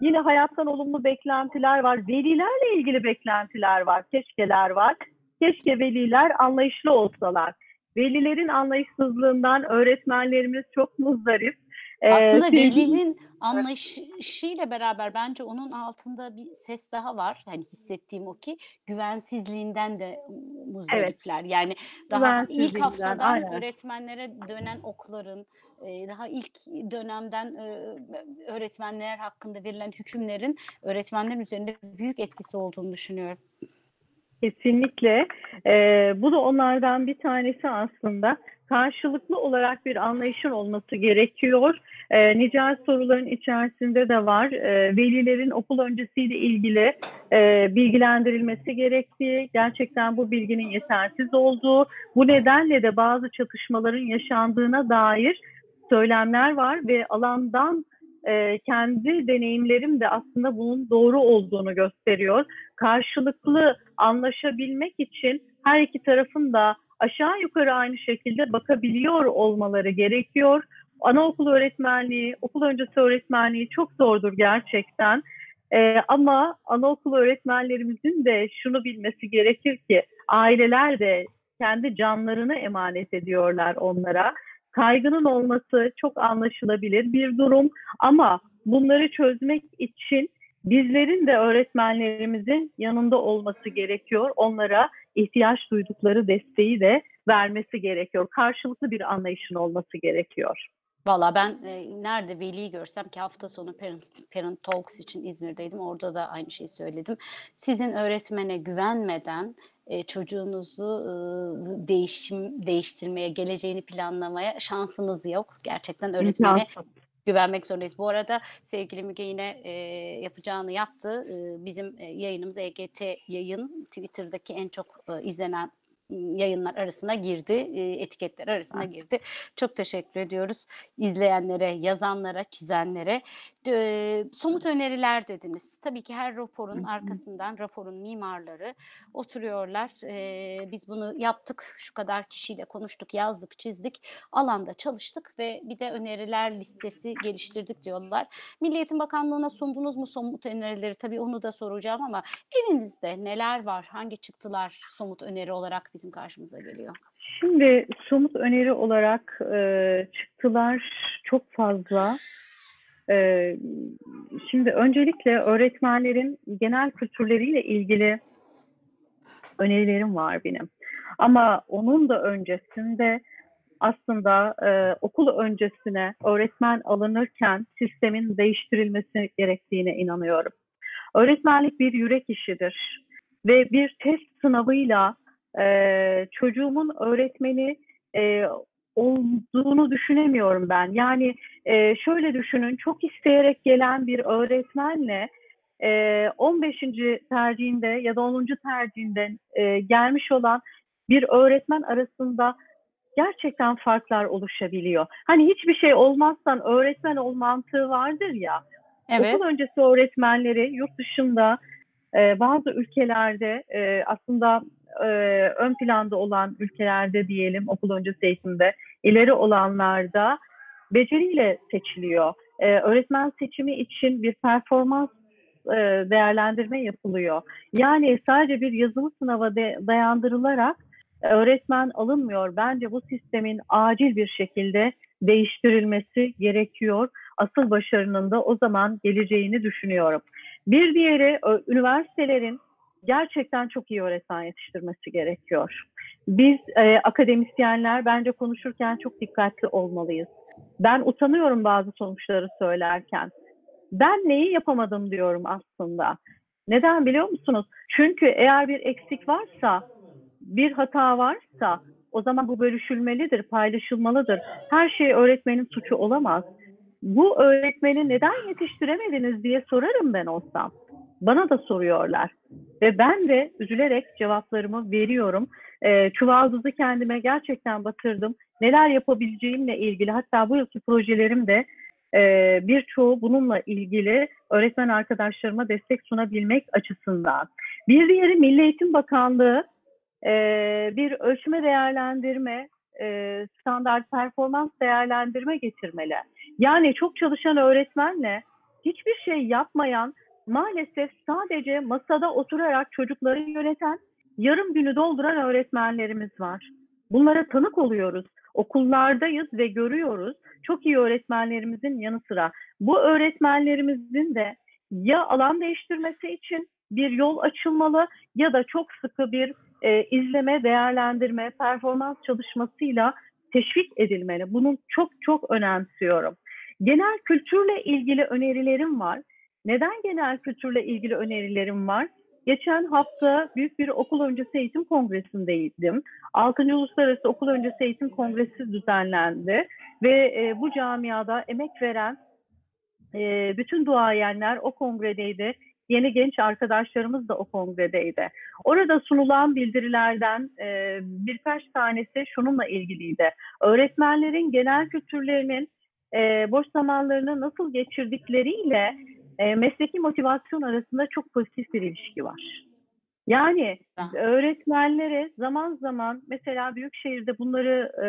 Speaker 2: Yine hayattan olumlu beklentiler var. Velilerle ilgili beklentiler var, keşkeler var. Keşke veliler anlayışlı olsalar. Velilerin anlayışsızlığından öğretmenlerimiz çok muzdarip.
Speaker 1: Aslında velinin anlayışıyla beraber bence onun altında bir ses daha var. Hani hissettiğim o ki güvensizliğinden de muzdaripler. Yani daha ilk haftadan
Speaker 2: aynen.
Speaker 1: öğretmenlere dönen okların, daha ilk dönemden öğretmenler hakkında verilen hükümlerin öğretmenlerin üzerinde büyük etkisi olduğunu düşünüyorum.
Speaker 2: Kesinlikle. Ee, bu da onlardan bir tanesi aslında. Karşılıklı olarak bir anlayışın olması gerekiyor. Ee, nicel soruların içerisinde de var. Ee, velilerin okul öncesiyle ilgili e, bilgilendirilmesi gerektiği, gerçekten bu bilginin yetersiz olduğu, bu nedenle de bazı çatışmaların yaşandığına dair söylemler var ve alandan e, kendi deneyimlerim de aslında bunun doğru olduğunu gösteriyor. Karşılıklı anlaşabilmek için her iki tarafın da aşağı yukarı aynı şekilde bakabiliyor olmaları gerekiyor. Anaokul öğretmenliği, okul öncesi öğretmenliği çok zordur gerçekten. Ee, ama anaokul öğretmenlerimizin de şunu bilmesi gerekir ki aileler de kendi canlarını emanet ediyorlar onlara. Kaygının olması çok anlaşılabilir bir durum ama bunları çözmek için bizlerin de öğretmenlerimizin yanında olması gerekiyor. Onlara ihtiyaç duydukları desteği de vermesi gerekiyor. Karşılıklı bir anlayışın olması gerekiyor.
Speaker 1: Valla ben e, nerede veliyi görsem ki hafta sonu Parent, Parent Talks için İzmir'deydim. Orada da aynı şeyi söyledim. Sizin öğretmene güvenmeden e, çocuğunuzu e, değişim değiştirmeye, geleceğini planlamaya şansınız yok. Gerçekten öğretmene
Speaker 2: İmkansız.
Speaker 1: Güvenmek zorundayız. Bu arada sevgili Müge yine e, yapacağını yaptı. E, bizim yayınımız EGT yayın Twitter'daki en çok e, izlenen yayınlar arasına girdi, etiketler arasına girdi. Çok teşekkür ediyoruz izleyenlere, yazanlara, çizenlere. E, somut öneriler dediniz. Tabii ki her raporun arkasından raporun mimarları oturuyorlar. E, biz bunu yaptık, şu kadar kişiyle konuştuk, yazdık, çizdik, alanda çalıştık ve bir de öneriler listesi geliştirdik diyorlar. Milli Eğitim Bakanlığı'na sundunuz mu somut önerileri? Tabii onu da soracağım ama elinizde neler var? Hangi çıktılar somut öneri olarak bizim karşımıza geliyor?
Speaker 2: Şimdi somut öneri olarak e, çıktılar çok fazla. E, şimdi öncelikle öğretmenlerin genel kültürleriyle ilgili önerilerim var benim. Ama onun da öncesinde aslında e, okul öncesine öğretmen alınırken sistemin değiştirilmesi gerektiğine inanıyorum. Öğretmenlik bir yürek işidir ve bir test sınavıyla e, çocuğumun öğretmeni e, olduğunu düşünemiyorum ben. Yani e, şöyle düşünün, çok isteyerek gelen bir öğretmenle e, 15. tercihinde ya da 10. tercihinde e, gelmiş olan bir öğretmen arasında gerçekten farklar oluşabiliyor. Hani hiçbir şey olmazsan öğretmen ol mantığı vardır ya. Okul öncesi öğretmenleri yurt dışında e, bazı ülkelerde e, aslında e, ön planda olan ülkelerde diyelim okul öncesi eğitimde ileri olanlarda beceriyle seçiliyor. E, öğretmen seçimi için bir performans e, değerlendirme yapılıyor. Yani sadece bir yazılı sınava de, dayandırılarak öğretmen alınmıyor. Bence bu sistemin acil bir şekilde değiştirilmesi gerekiyor. Asıl başarının da o zaman geleceğini düşünüyorum. Bir diğeri üniversitelerin gerçekten çok iyi öğretmen yetiştirmesi gerekiyor. Biz e, akademisyenler bence konuşurken çok dikkatli olmalıyız. Ben utanıyorum bazı sonuçları söylerken. Ben neyi yapamadım diyorum aslında. Neden biliyor musunuz? Çünkü eğer bir eksik varsa, bir hata varsa o zaman bu bölüşülmelidir, paylaşılmalıdır. Her şey öğretmenin suçu olamaz. Bu öğretmeni neden yetiştiremediniz diye sorarım ben olsam. Bana da soruyorlar. Ve ben de üzülerek cevaplarımı veriyorum. E, çuvaldızı kendime gerçekten batırdım. Neler yapabileceğimle ilgili hatta bu yılki projelerim de e, birçoğu bununla ilgili öğretmen arkadaşlarıma destek sunabilmek açısından. Bir diğeri Milli Eğitim Bakanlığı e, bir ölçme değerlendirme, e, standart performans değerlendirme getirmeli. Yani çok çalışan öğretmenle hiçbir şey yapmayan maalesef sadece masada oturarak çocukları yöneten, yarım günü dolduran öğretmenlerimiz var. Bunlara tanık oluyoruz. okullardayız ve görüyoruz çok iyi öğretmenlerimizin yanı sıra bu öğretmenlerimizin de ya alan değiştirmesi için bir yol açılmalı ya da çok sıkı bir e, izleme, değerlendirme, performans çalışmasıyla teşvik edilmeli. Bunu çok çok önemsiyorum. Genel kültürle ilgili önerilerim var. Neden genel kültürle ilgili önerilerim var? Geçen hafta büyük bir okul öncesi eğitim kongresindeydim. 6. Uluslararası Okul Öncesi Eğitim Kongresi düzenlendi ve e, bu camiada emek veren e, bütün duayenler o kongredeydi. Yeni genç arkadaşlarımız da o kongredeydi. Orada sunulan bildirilerden e, birkaç tanesi şununla ilgiliydi. Öğretmenlerin genel kültürlerinin e, boş zamanlarını nasıl geçirdikleriyle e, mesleki motivasyon arasında çok pozitif bir ilişki var. Yani öğretmenlere zaman zaman mesela büyük şehirde bunları e,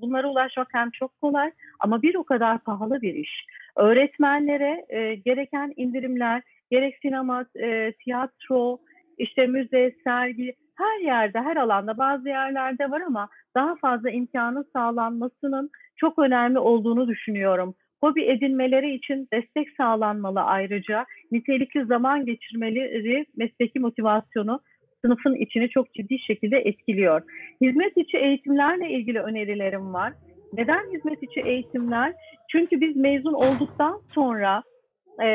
Speaker 2: bunlara ulaşmak hem çok kolay ama bir o kadar pahalı bir iş. Öğretmenlere e, gereken indirimler, gerek sinema, e, tiyatro, işte müze, sergi her yerde, her alanda bazı yerlerde var ama daha fazla imkanı sağlanmasının çok önemli olduğunu düşünüyorum. Hobi edinmeleri için destek sağlanmalı ayrıca. Nitelikli zaman geçirmeleri mesleki motivasyonu sınıfın içini çok ciddi şekilde etkiliyor. Hizmet içi eğitimlerle ilgili önerilerim var. Neden hizmet içi eğitimler? Çünkü biz mezun olduktan sonra e,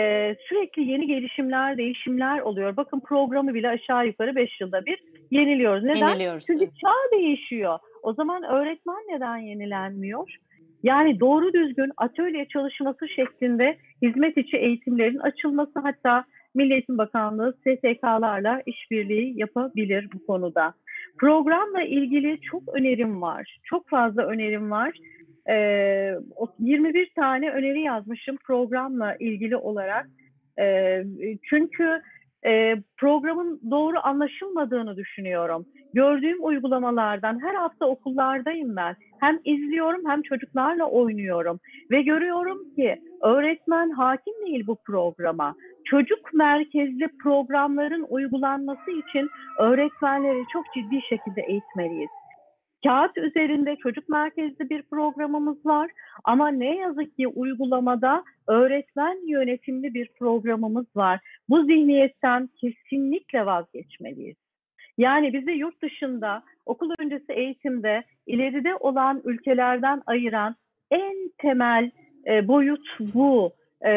Speaker 2: sürekli yeni gelişimler, değişimler oluyor. Bakın programı bile aşağı yukarı 5 yılda bir yeniliyoruz. Neden?
Speaker 1: Yeniliyoruz.
Speaker 2: Çünkü çağ değişiyor. O zaman öğretmen neden yenilenmiyor? Yani doğru düzgün atölye çalışması şeklinde hizmet içi eğitimlerin açılması hatta Milli Eğitim Bakanlığı STK'larla işbirliği yapabilir bu konuda. Programla ilgili çok önerim var. Çok fazla önerim var. Ee, 21 tane öneri yazmışım programla ilgili olarak. Ee, çünkü e, programın doğru anlaşılmadığını düşünüyorum. Gördüğüm uygulamalardan her hafta okullardayım ben. Hem izliyorum hem çocuklarla oynuyorum ve görüyorum ki öğretmen hakim değil bu programa. Çocuk merkezli programların uygulanması için öğretmenleri çok ciddi şekilde eğitmeliyiz. Kağıt üzerinde çocuk merkezli bir programımız var ama ne yazık ki uygulamada öğretmen yönetimli bir programımız var. Bu zihniyetten kesinlikle vazgeçmeliyiz. Yani bizi yurt dışında okul öncesi eğitimde ileride olan ülkelerden ayıran en temel e, boyut bu. E,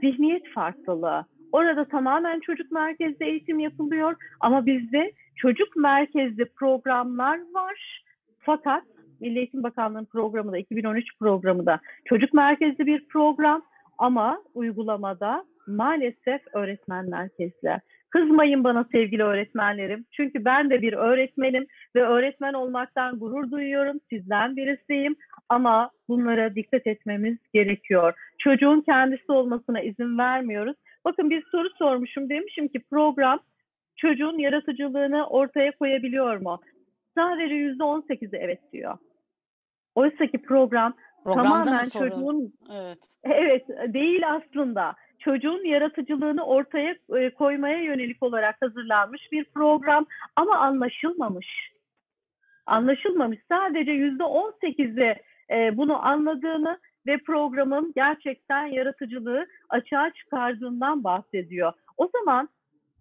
Speaker 2: zihniyet farklılığı. Orada tamamen çocuk merkezli eğitim yapılıyor ama bizde çocuk merkezli programlar var. Fakat Milli Eğitim Bakanlığı'nın programı da 2013 programı da çocuk merkezli bir program ama uygulamada maalesef öğretmen merkezli. Kızmayın bana sevgili öğretmenlerim. Çünkü ben de bir öğretmenim ve öğretmen olmaktan gurur duyuyorum. Sizden birisiyim ama bunlara dikkat etmemiz gerekiyor. Çocuğun kendisi olmasına izin vermiyoruz. Bakın bir soru sormuşum. Demişim ki program çocuğun yaratıcılığını ortaya koyabiliyor mu? Sadece yüzde on sekizi evet diyor. Oysa ki program
Speaker 1: Programda
Speaker 2: tamamen çocuğun
Speaker 1: Evet.
Speaker 2: Evet, değil aslında. Çocuğun yaratıcılığını ortaya e, koymaya yönelik olarak hazırlanmış bir program ama anlaşılmamış. Anlaşılmamış. Sadece yüzde on sekizi e, bunu anladığını ve programın gerçekten yaratıcılığı açığa çıkardığından bahsediyor. O zaman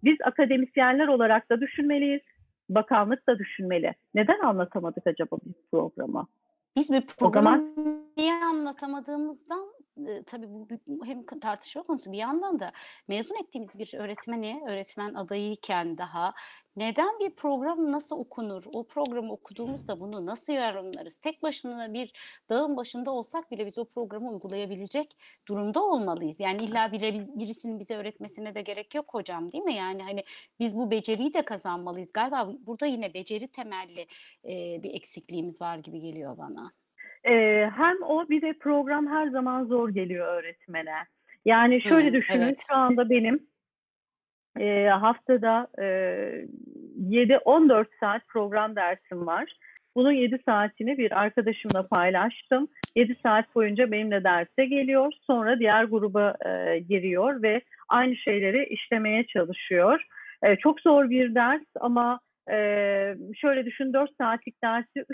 Speaker 2: biz akademisyenler olarak da düşünmeliyiz. Bakanlık da düşünmeli. Neden anlatamadık acaba biz programı?
Speaker 1: Biz bir programı niye anlatamadığımızdan e, tabii bu bu hem tartışma konusu bir yandan da mezun ettiğimiz bir öğretmeni, öğretmen adayıyken daha neden bir program nasıl okunur? O programı okuduğumuzda bunu nasıl yorumlarız? Tek başına bir dağın başında olsak bile biz o programı uygulayabilecek durumda olmalıyız. Yani illa bire, birisinin bize öğretmesine de gerek yok hocam değil mi? Yani hani biz bu beceriyi de kazanmalıyız. Galiba burada yine beceri temelli e, bir eksikliğimiz var gibi geliyor bana.
Speaker 2: Ee, hem o bir de program her zaman zor geliyor öğretmene. Yani şöyle
Speaker 1: Hı,
Speaker 2: düşünün
Speaker 1: evet.
Speaker 2: şu anda benim e, haftada e, 7-14 saat program dersim var. Bunun 7 saatini bir arkadaşımla paylaştım. 7 saat boyunca benimle derse geliyor. Sonra diğer gruba e, giriyor ve aynı şeyleri işlemeye çalışıyor. E, çok zor bir ders ama e, şöyle düşün 4 saatlik dersi 3,5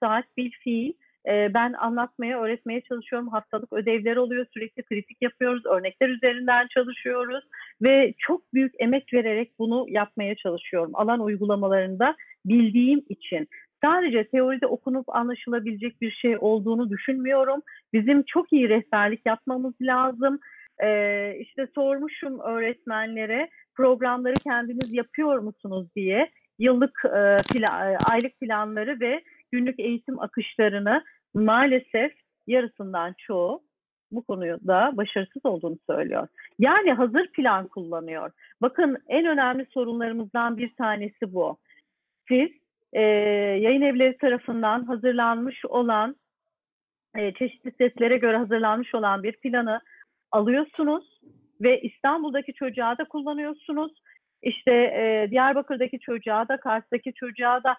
Speaker 2: saat bir fiil e, ben anlatmaya, öğretmeye çalışıyorum. Haftalık ödevler oluyor, sürekli kritik yapıyoruz, örnekler üzerinden çalışıyoruz ve çok büyük emek vererek bunu yapmaya çalışıyorum. Alan uygulamalarında bildiğim için. Sadece teoride okunup anlaşılabilecek bir şey olduğunu düşünmüyorum. Bizim çok iyi rehberlik yapmamız lazım. Ee, işte sormuşum öğretmenlere programları kendiniz yapıyor musunuz diye yıllık e, plan, aylık planları ve günlük eğitim akışlarını maalesef yarısından çoğu bu konuda başarısız olduğunu söylüyor. Yani hazır plan kullanıyor. Bakın en önemli sorunlarımızdan bir tanesi bu. Siz e, yayın evleri tarafından hazırlanmış olan e, çeşitli seslere göre hazırlanmış olan bir planı alıyorsunuz ve İstanbul'daki çocuğa da kullanıyorsunuz. İşte e, Diyarbakır'daki çocuğa da, Kars'taki çocuğa da,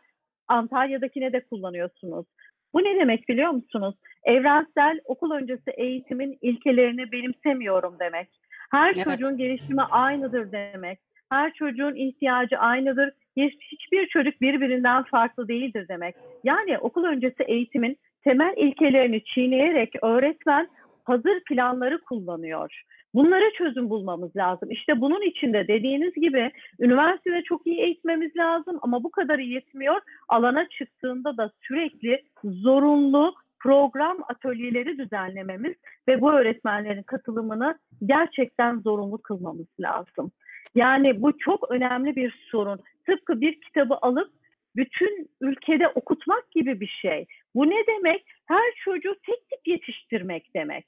Speaker 2: Antalya'dakine de kullanıyorsunuz. Bu ne demek biliyor musunuz? Evrensel okul öncesi eğitimin ilkelerini benimsemiyorum demek. Her
Speaker 1: Evet.
Speaker 2: çocuğun gelişimi aynıdır demek. Her çocuğun ihtiyacı aynıdır. Hiç- Hiçbir çocuk birbirinden farklı değildir demek. Yani okul öncesi eğitimin temel ilkelerini çiğneyerek öğretmen hazır planları kullanıyor. Bunlara çözüm bulmamız lazım. İşte bunun için de dediğiniz gibi üniversitede çok iyi eğitmemiz lazım ama bu kadar yetmiyor. Alana çıktığında da sürekli zorunlu program atölyeleri düzenlememiz ve bu öğretmenlerin katılımını gerçekten zorunlu kılmamız lazım. Yani bu çok önemli bir sorun. Tıpkı bir kitabı alıp bütün ülkede okutmak gibi bir şey. Bu ne demek? Her çocuğu tek tip yetiştirmek demek.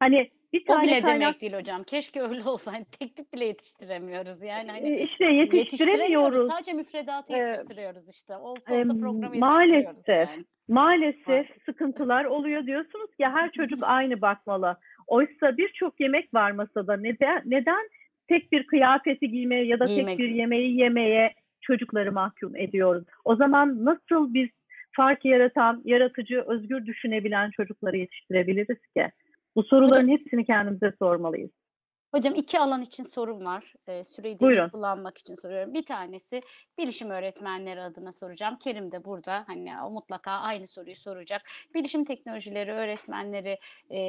Speaker 2: Hani bir
Speaker 1: O
Speaker 2: tane
Speaker 1: bile
Speaker 2: kaynak
Speaker 1: demek değil hocam. Keşke öyle olsaydı. Tek tip bile yetiştiremiyoruz. Yani hani
Speaker 2: e, işte
Speaker 1: yetiştiremiyoruz. Sadece müfredatı yetiştiriyoruz işte. Olsa olsa programı
Speaker 2: maalesef.
Speaker 1: yani.
Speaker 2: Maalesef
Speaker 1: Maalesef.
Speaker 2: sıkıntılar oluyor diyorsunuz ki her çocuk aynı bakmalı. Oysa birçok yemek var masada. Neden neden tek bir kıyafeti giymeye ya da
Speaker 1: Giymek.
Speaker 2: tek bir yemeği yemeye çocukları mahkum ediyoruz? O zaman nasıl biz fark yaratan, yaratıcı, özgür düşünebilen çocukları yetiştirebiliriz ki? Bu soruların hepsini kendimize sormalıyız.
Speaker 1: Hocam iki alan için sorum var. Ee, süreyi de kullanmak için soruyorum. Bir tanesi bilişim öğretmenleri adına soracağım. Kerim de burada. Hani o mutlaka aynı soruyu soracak. Bilişim teknolojileri öğretmenleri e,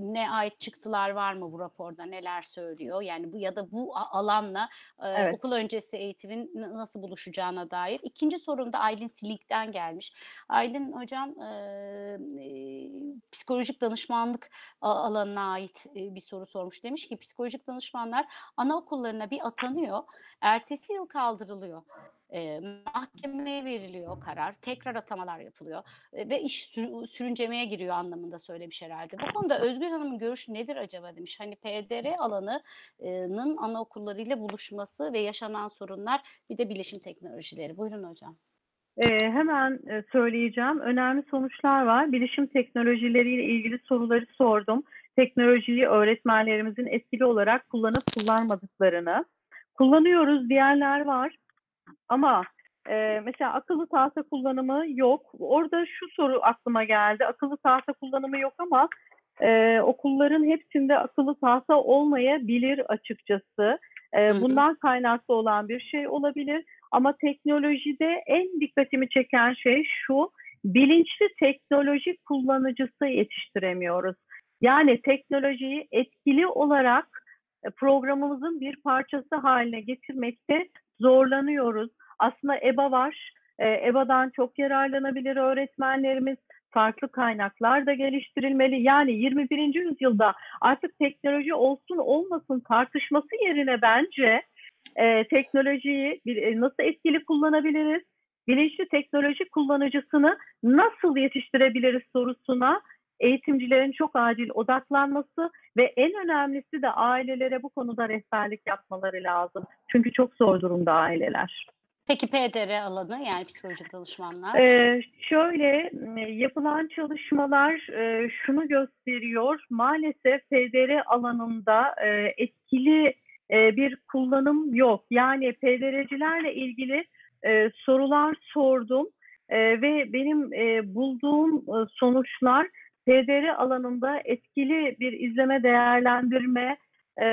Speaker 1: ne ait çıktılar var mı bu raporda? Neler söylüyor? Yani bu ya da bu alanla e,
Speaker 2: Evet.
Speaker 1: okul öncesi eğitimin nasıl buluşacağına dair. İkinci sorum da Aylin Silik'ten gelmiş. Aylin hocam e, e, psikolojik danışmanlık alanına ait e, bir soru sormuş. Demiş ki psikolojik danışmanlar anaokullarına bir atanıyor, ertesi yıl kaldırılıyor. E, mahkemeye veriliyor karar, tekrar atamalar yapılıyor e, ve iş sür- sürüncemeye giriyor anlamında söylemiş herhalde. Bu konuda Özgür Hanım'ın görüşü nedir acaba demiş. Hani PDR alanının anaokullarıyla buluşması ve yaşanan sorunlar bir de bilişim teknolojileri. Buyurun hocam.
Speaker 2: Ee, hemen e, söyleyeceğim. Önemli sonuçlar var. Bilişim teknolojileriyle ilgili soruları sordum. Teknolojiyi öğretmenlerimizin etkili olarak kullanıp kullanmadıklarını. Kullanıyoruz diyenler var. Ama e, mesela akıllı tahta kullanımı yok. Orada şu soru aklıma geldi. Akıllı tahta kullanımı yok ama e, okulların hepsinde akıllı tahta olmayabilir açıkçası. E, bundan kaynaklı olan bir şey olabilir. Ama teknolojide en dikkatimi çeken şey şu, bilinçli teknoloji kullanıcısı yetiştiremiyoruz. Yani teknolojiyi etkili olarak e, programımızın bir parçası haline getirmekte zorlanıyoruz. Aslında EBA var. E, EBA'dan çok yararlanabilir öğretmenlerimiz. Farklı kaynaklar da geliştirilmeli. Yani 21. yüzyılda artık teknoloji olsun olmasın tartışması yerine bence e, teknolojiyi e, nasıl etkili kullanabiliriz? Bilinçli teknoloji kullanıcısını nasıl yetiştirebiliriz sorusuna eğitimcilerin çok acil odaklanması ve en önemlisi de ailelere bu konuda rehberlik yapmaları lazım. Çünkü çok zor durumda aileler.
Speaker 1: Peki PDR alanı yani psikolojik danışmanlar.
Speaker 2: Ee, şöyle yapılan çalışmalar e, şunu gösteriyor. Maalesef PDR alanında e, etkili e, bir kullanım yok. Yani PDR'cilerle ilgili e, sorular sordum E, ve benim e, bulduğum e, sonuçlar PDR alanında etkili bir izleme değerlendirme, e,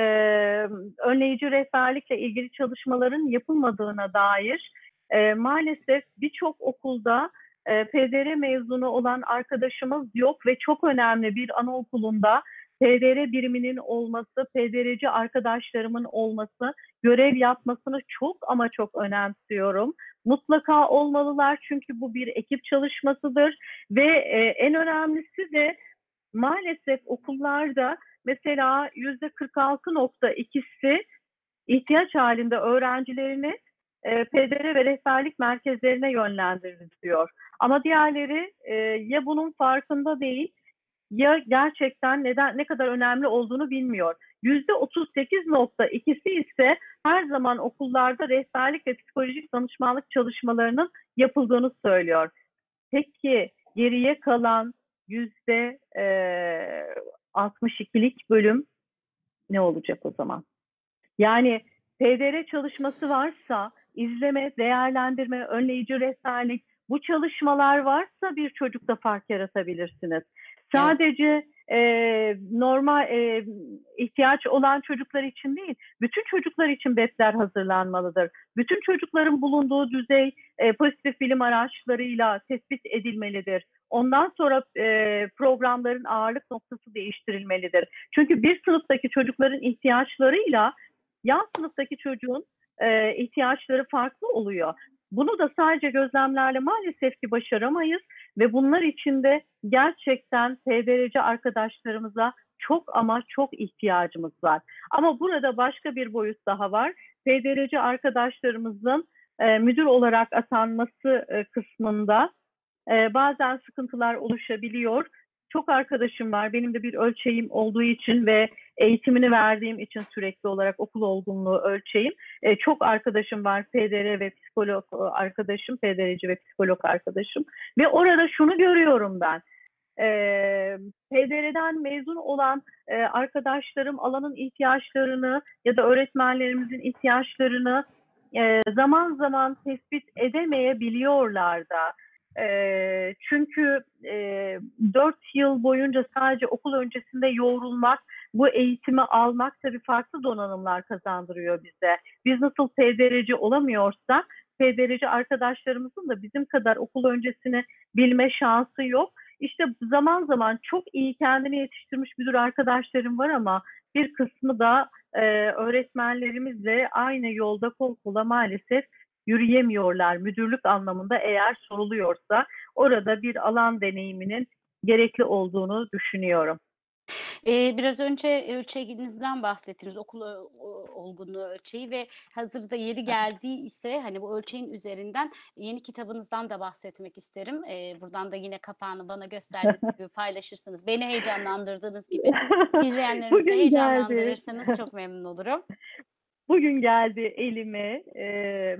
Speaker 2: önleyici rehberlikle ilgili çalışmaların yapılmadığına dair e, maalesef birçok okulda e, PDR mezunu olan arkadaşımız yok ve çok önemli bir anaokulunda PDR biriminin olması, PDR'ci arkadaşlarımın olması, görev yapmasını çok ama çok önemsiyorum. Mutlaka olmalılar çünkü bu bir ekip çalışmasıdır ve e, en önemlisi de maalesef okullarda mesela yüzde 46.2'si ihtiyaç halinde öğrencilerini e, PDR ve rehberlik merkezlerine yönlendiriliyor. Ama diğerleri e, ya bunun farkında değil ya gerçekten neden ne kadar önemli olduğunu bilmiyor. Yüzde 38.2'si ise her zaman okullarda rehberlik ve psikolojik danışmanlık çalışmalarının yapıldığını söylüyor. Peki geriye kalan yüzde e, 62'lik bölüm ne olacak o zaman? Yani PDR çalışması varsa izleme, değerlendirme, önleyici rehberlik bu çalışmalar varsa bir çocukta fark yaratabilirsiniz. Sadece e, normal e, ihtiyaç olan çocuklar için değil, bütün çocuklar için BEP'ler hazırlanmalıdır. Bütün çocukların bulunduğu düzey e, pozitif bilim araçlarıyla tespit edilmelidir. Ondan sonra e, programların ağırlık noktası değiştirilmelidir. Çünkü bir sınıftaki çocukların ihtiyaçlarıyla yan sınıftaki çocuğun e, ihtiyaçları farklı oluyor. Bunu da sadece gözlemlerle maalesef ki başaramayız ve bunlar için de gerçekten PDR'ci arkadaşlarımıza çok ama çok ihtiyacımız var. Ama burada başka bir boyut daha var. PDR'ci arkadaşlarımızın e, müdür olarak atanması e, kısmında e, bazen sıkıntılar oluşabiliyor. Çok arkadaşım var. Benim de bir ölçeğim olduğu için ve eğitimini verdiğim için sürekli olarak okul olgunluğu ölçeğim. E, çok arkadaşım var. PDR ve psikolog e, arkadaşım, PDR'ci ve psikolog arkadaşım. Ve orada şunu görüyorum ben. E, PDR'den mezun olan e, arkadaşlarım alanın ihtiyaçlarını ya da öğretmenlerimizin ihtiyaçlarını e, zaman zaman tespit edemeyebiliyorlar da. E, çünkü e, 4 yıl boyunca sadece okul öncesinde yoğrulmak, bu eğitimi almak tabii farklı donanımlar kazandırıyor bize. Biz nasıl PDR'ci olamıyorsak, PDR'ci arkadaşlarımızın da bizim kadar okul öncesini bilme şansı yok. İşte zaman zaman çok iyi kendini yetiştirmiş müdür arkadaşlarım var ama bir kısmı da e, öğretmenlerimizle aynı yolda kol kola maalesef yürüyemiyorlar müdürlük anlamında eğer soruluyorsa orada bir alan deneyiminin gerekli olduğunu düşünüyorum.
Speaker 1: Ee, biraz önce ölçeğinizden bahsettiniz, okul olgunluğu ölçeği ve hazırda yeri geldiği ise hani bu ölçeğin üzerinden yeni kitabınızdan da bahsetmek isterim. Ee, buradan da yine kapağını bana gösterdiğiniz gibi paylaşırsınız. Beni heyecanlandırdığınız gibi izleyenlerimizi de heyecanlandırırsanız çok memnun olurum.
Speaker 2: Bugün geldi elime. Ee,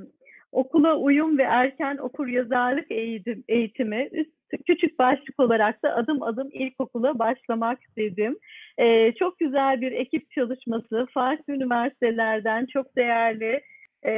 Speaker 2: okula uyum ve erken okur yazarlık eğitim, eğitimi üst küçük başlık olarak da adım adım ilkokula başlamak istedim. Ee, çok güzel bir ekip çalışması, farklı üniversitelerden çok değerli e,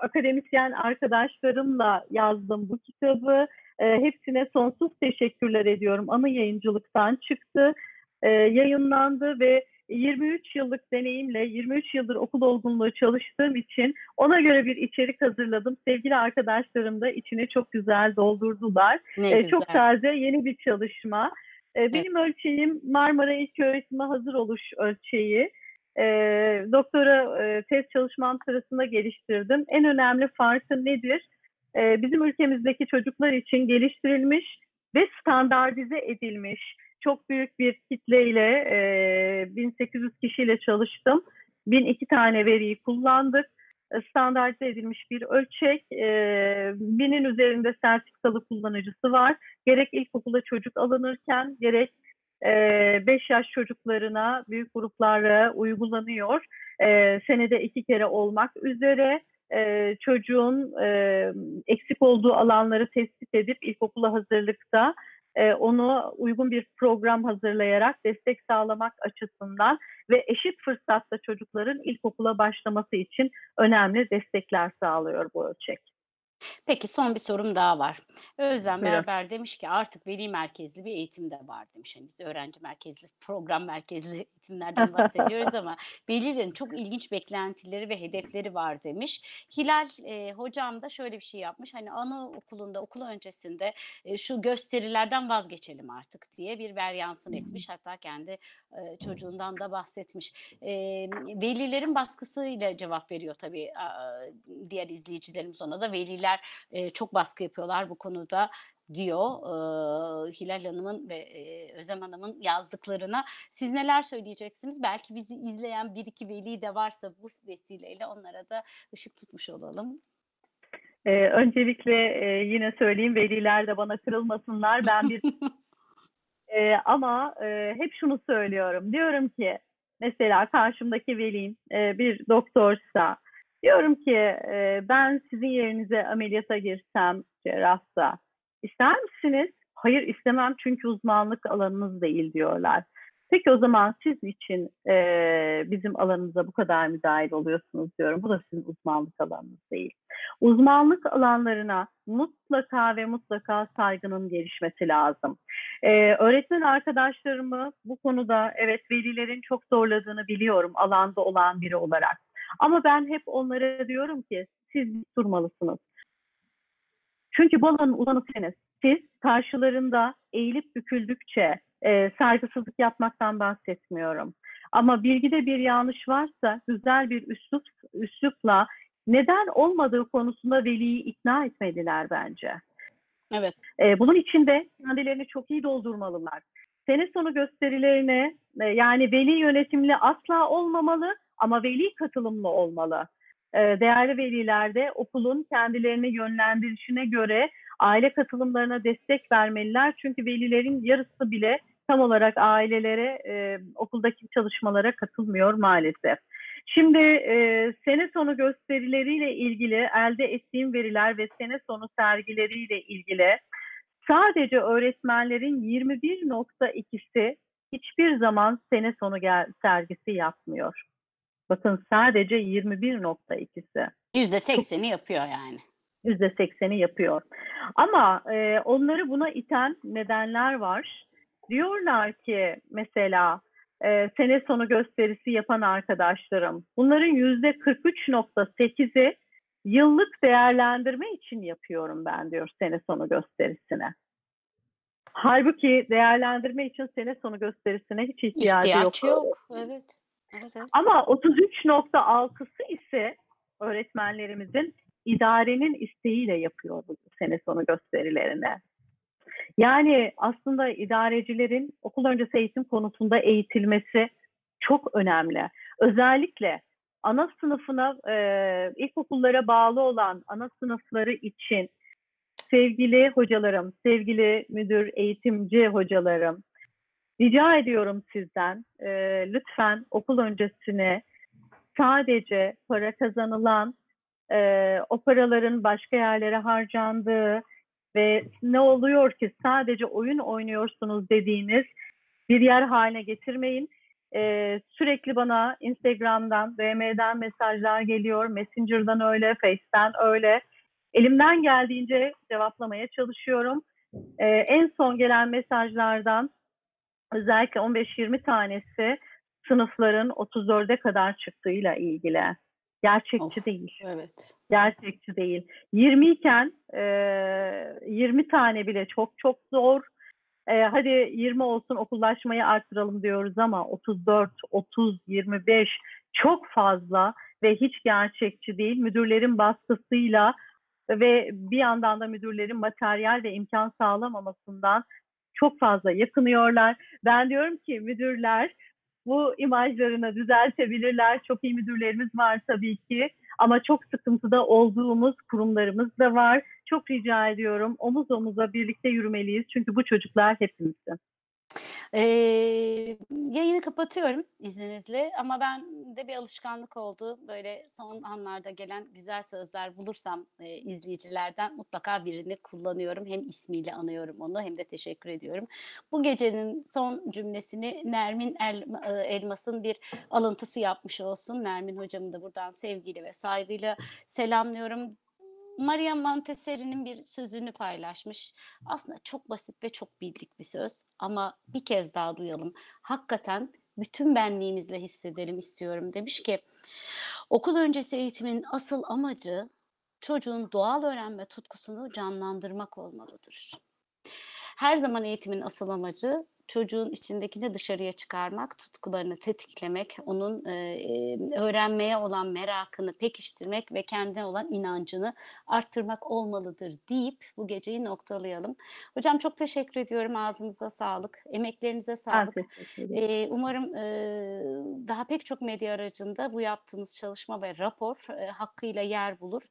Speaker 2: akademisyen arkadaşlarımla yazdım bu kitabı. E, hepsine sonsuz teşekkürler ediyorum. Ana yayıncılıktan çıktı, e, yayınlandı ve 23 yıllık deneyimle 23 yıldır okul olgunluğu çalıştığım için ona göre bir içerik hazırladım. Sevgili arkadaşlarım da içine çok güzel doldurdular.
Speaker 1: Ne
Speaker 2: Ee,
Speaker 1: güzel.
Speaker 2: çok taze yeni bir çalışma. Ee, benim ölçeğim Marmara İlköğretim'e hazır oluş ölçeği. Ee, doktora e, tez çalışmam sırasında geliştirdim. En önemli farkı nedir? Ee, bizim ülkemizdeki çocuklar için geliştirilmiş ve standartize edilmiş çok büyük bir kitleyle e, 1800 kişiyle çalıştım. 1002 tane veriyi kullandık. E, Standartize edilmiş bir ölçek. E, binin üzerinde sertifikalı kullanıcısı var. Gerek ilkokula çocuk alınırken gerek 5 yaş çocuklarına büyük gruplara uygulanıyor. E, senede iki kere olmak üzere e, çocuğun e, eksik olduğu alanları tespit edip ilkokula hazırlıkta e, onu uygun bir program hazırlayarak destek sağlamak açısından ve eşit fırsatta çocukların ilkokula başlaması için önemli destekler sağlıyor bu ölçek.
Speaker 1: Peki son bir sorum daha var. Özlem
Speaker 2: Buyurun.
Speaker 1: Berber demiş ki artık veli merkezli bir eğitim de var demiş. Hani biz öğrenci merkezli, program merkezli eğitimlerden bahsediyoruz ama velilerin çok ilginç beklentileri ve hedefleri var demiş. Hilal e, hocam da şöyle bir şey yapmış. Hani anaokulunda, okul öncesinde e, şu gösterilerden vazgeçelim artık diye bir veryansın etmiş. Hatta kendi e, çocuğundan da bahsetmiş. E, velilerin baskısıyla cevap veriyor tabii a, diğer izleyicilerimiz ona da. Veliler e, çok baskı yapıyorlar bu konuda diyor e, Hilal Hanım'ın ve e, Özlem Hanım'ın yazdıklarına. Siz neler söyleyeceksiniz? Belki bizi izleyen bir iki veli de varsa bu vesileyle onlara da ışık tutmuş olalım.
Speaker 2: Ee, öncelikle e, yine söyleyeyim veliler de bana kırılmasınlar. Ben bir e, ama e, hep şunu söylüyorum. Diyorum ki mesela karşımdaki velim e, bir doktorsa diyorum ki e, ben sizin yerinize ameliyata girsem cerrahsa ister misiniz? Hayır istemem çünkü uzmanlık alanınız değil diyorlar. Peki o zaman siz için e, bizim alanımıza bu kadar müdahil oluyorsunuz diyorum. Bu da sizin uzmanlık alanınız değil. Uzmanlık alanlarına mutlaka ve mutlaka saygının gelişmesi lazım. Ee, öğretmen arkadaşlarımı bu konuda evet velilerin çok zorladığını biliyorum alanda olan biri olarak. Ama ben hep onlara diyorum ki siz durmalısınız. Çünkü bu alanın uzmanısınız. Siz karşılarında eğilip büküldükçe e, saygısızlık yapmaktan bahsetmiyorum. Ama bilgide bir yanlış varsa güzel bir üslup, üslupla neden olmadığı konusunda veliyi ikna etmeliler bence.
Speaker 1: Evet.
Speaker 2: E, bunun için de kendilerini çok iyi doldurmalılar. Sene sonu gösterilerine e, yani veli yönetimli asla olmamalı ama veli katılımlı olmalı. E, değerli veliler de okulun kendilerini yönlendirişine göre aile katılımlarına destek vermeliler. Çünkü velilerin yarısı bile tam olarak ailelere, e, okuldaki çalışmalara katılmıyor maalesef. Şimdi e, sene sonu gösterileriyle ilgili elde ettiğim veriler ve sene sonu sergileriyle ilgili sadece öğretmenlerin 21.2'si hiçbir zaman sene sonu gel sergisi yapmıyor. Bakın sadece 21.2'si.
Speaker 1: %80'i yapıyor yani.
Speaker 2: %80'i yapıyor. Ama e, onları buna iten nedenler var. Diyorlar ki mesela e, sene sonu gösterisi yapan arkadaşlarım bunların %43.8'i yıllık değerlendirme için yapıyorum ben diyor sene sonu gösterisine. Halbuki değerlendirme için sene sonu gösterisine hiç ihtiyacı
Speaker 1: İhtiyaç
Speaker 2: yok.
Speaker 1: yok. Evet. Evet.
Speaker 2: Ama 33.6'sı ise öğretmenlerimizin idarenin isteğiyle yapıyor bu sene sonu gösterilerini. Yani aslında idarecilerin okul öncesi eğitim konusunda eğitilmesi çok önemli. Özellikle ana sınıfına, e, ilkokullara bağlı olan ana sınıfları için sevgili hocalarım, sevgili müdür, eğitimci hocalarım, rica ediyorum sizden e, lütfen okul öncesine sadece para kazanılan, e, o paraların başka yerlere harcandığı ve ne oluyor ki sadece oyun oynuyorsunuz dediğiniz bir yer haline getirmeyin. E, sürekli bana Instagram'dan, DM'den mesajlar geliyor, Messenger'dan öyle, Face'ten öyle. Elimden geldiğince cevaplamaya çalışıyorum. E, en son gelen mesajlardan özellikle 15-20 tanesi sınıfların 34'e kadar çıktığıyla ilgili. Gerçekçi
Speaker 1: Of.
Speaker 2: değil.
Speaker 1: Evet.
Speaker 2: Gerçekçi değil. 20 iken e, 20 tane bile çok çok zor. E, hadi 20 olsun okullaşmayı arttıralım diyoruz ama 34, 30, 25 çok fazla ve hiç gerçekçi değil. Müdürlerin baskısıyla ve bir yandan da müdürlerin materyal ve imkan sağlamamasından çok fazla yakınıyorlar. Ben diyorum ki müdürler bu imajlarını düzeltebilirler. Çok iyi müdürlerimiz var tabii ki. Ama çok sıkıntıda olduğumuz kurumlarımız da var. Çok rica ediyorum omuz omuza birlikte yürümeliyiz. Çünkü bu çocuklar hepimizin.
Speaker 1: Ee, yayını kapatıyorum izninizle ama ben de bir alışkanlık oldu. Böyle son anlarda gelen güzel sözler bulursam e, izleyicilerden mutlaka birini kullanıyorum. Hem ismiyle anıyorum onu hem de teşekkür ediyorum. Bu gecenin son cümlesini Nermin El- e, Elmas'ın bir alıntısı yapmış olsun. Nermin hocamı da buradan sevgiyle ve saygıyla selamlıyorum. Maria Montessori'nin bir sözünü paylaşmış. Aslında çok basit ve çok bildik bir söz ama bir kez daha duyalım. Hakikaten bütün benliğimizle hissedelim istiyorum. Demiş ki okul öncesi eğitimin asıl amacı çocuğun doğal öğrenme tutkusunu canlandırmak olmalıdır. Her zaman eğitimin asıl amacı çocuğun içindekini dışarıya çıkarmak, tutkularını tetiklemek, onun e, e, öğrenmeye olan merakını pekiştirmek ve kendine olan inancını arttırmak olmalıdır deyip bu geceyi noktalayalım. Hocam çok teşekkür ediyorum. Ağzınıza sağlık. Emeklerinize sağlık. Ee, umarım e, daha pek çok medya aracında bu yaptığınız çalışma ve rapor e, hakkıyla yer bulur.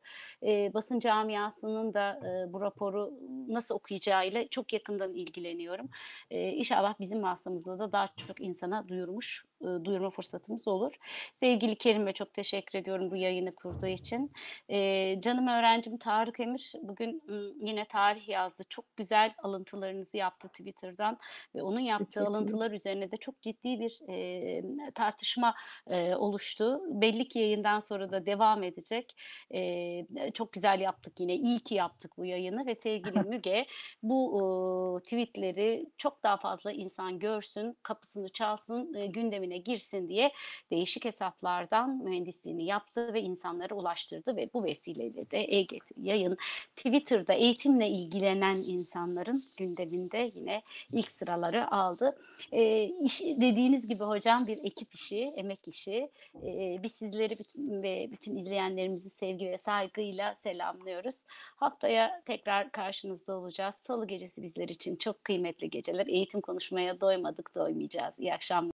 Speaker 1: E, basın camiasının da e, bu raporu nasıl okuyacağıyla çok yakından ilgileniyorum. E, inşallah bizim vasıtamızla da daha çok insana duyurmuş, e, duyurma fırsatımız olur. Sevgili Kerim'e çok teşekkür ediyorum bu yayını kurduğu için. E, canım öğrencim Tarık Emir bugün yine tarih yazdı. Çok güzel alıntılarınızı yaptı Twitter'dan ve onun yaptığı alıntılar üzerine de çok ciddi bir e, tartışma e, oluştu. Belli ki yayından sonra da devam edecek. E, çok güzel yaptık yine. İyi ki yaptık bu yayını ve sevgili Müge bu e, tweetleri çok daha fazla insan görsün, kapısını çalsın, e, gündemine girsin diye değişik hesaplardan mühendisliğini yaptı ve insanlara ulaştırdı ve bu vesileyle de e-Getir yayın Twitter'da eğitimle ilgilenen insanların gündeminde yine ilk sıraları aldı. E, iş, dediğiniz gibi hocam bir ekip işi, emek işi. E, biz sizleri bütün, ve bütün izleyenlerimizi sevgi ve saygıyla selamlıyoruz. Haftaya tekrar karşınızda olacağız. Salı gecesi bizler için çok kıymetli geceler. Eğitim konuşmaya doymadık, doymayacağız. İyi akşamlar.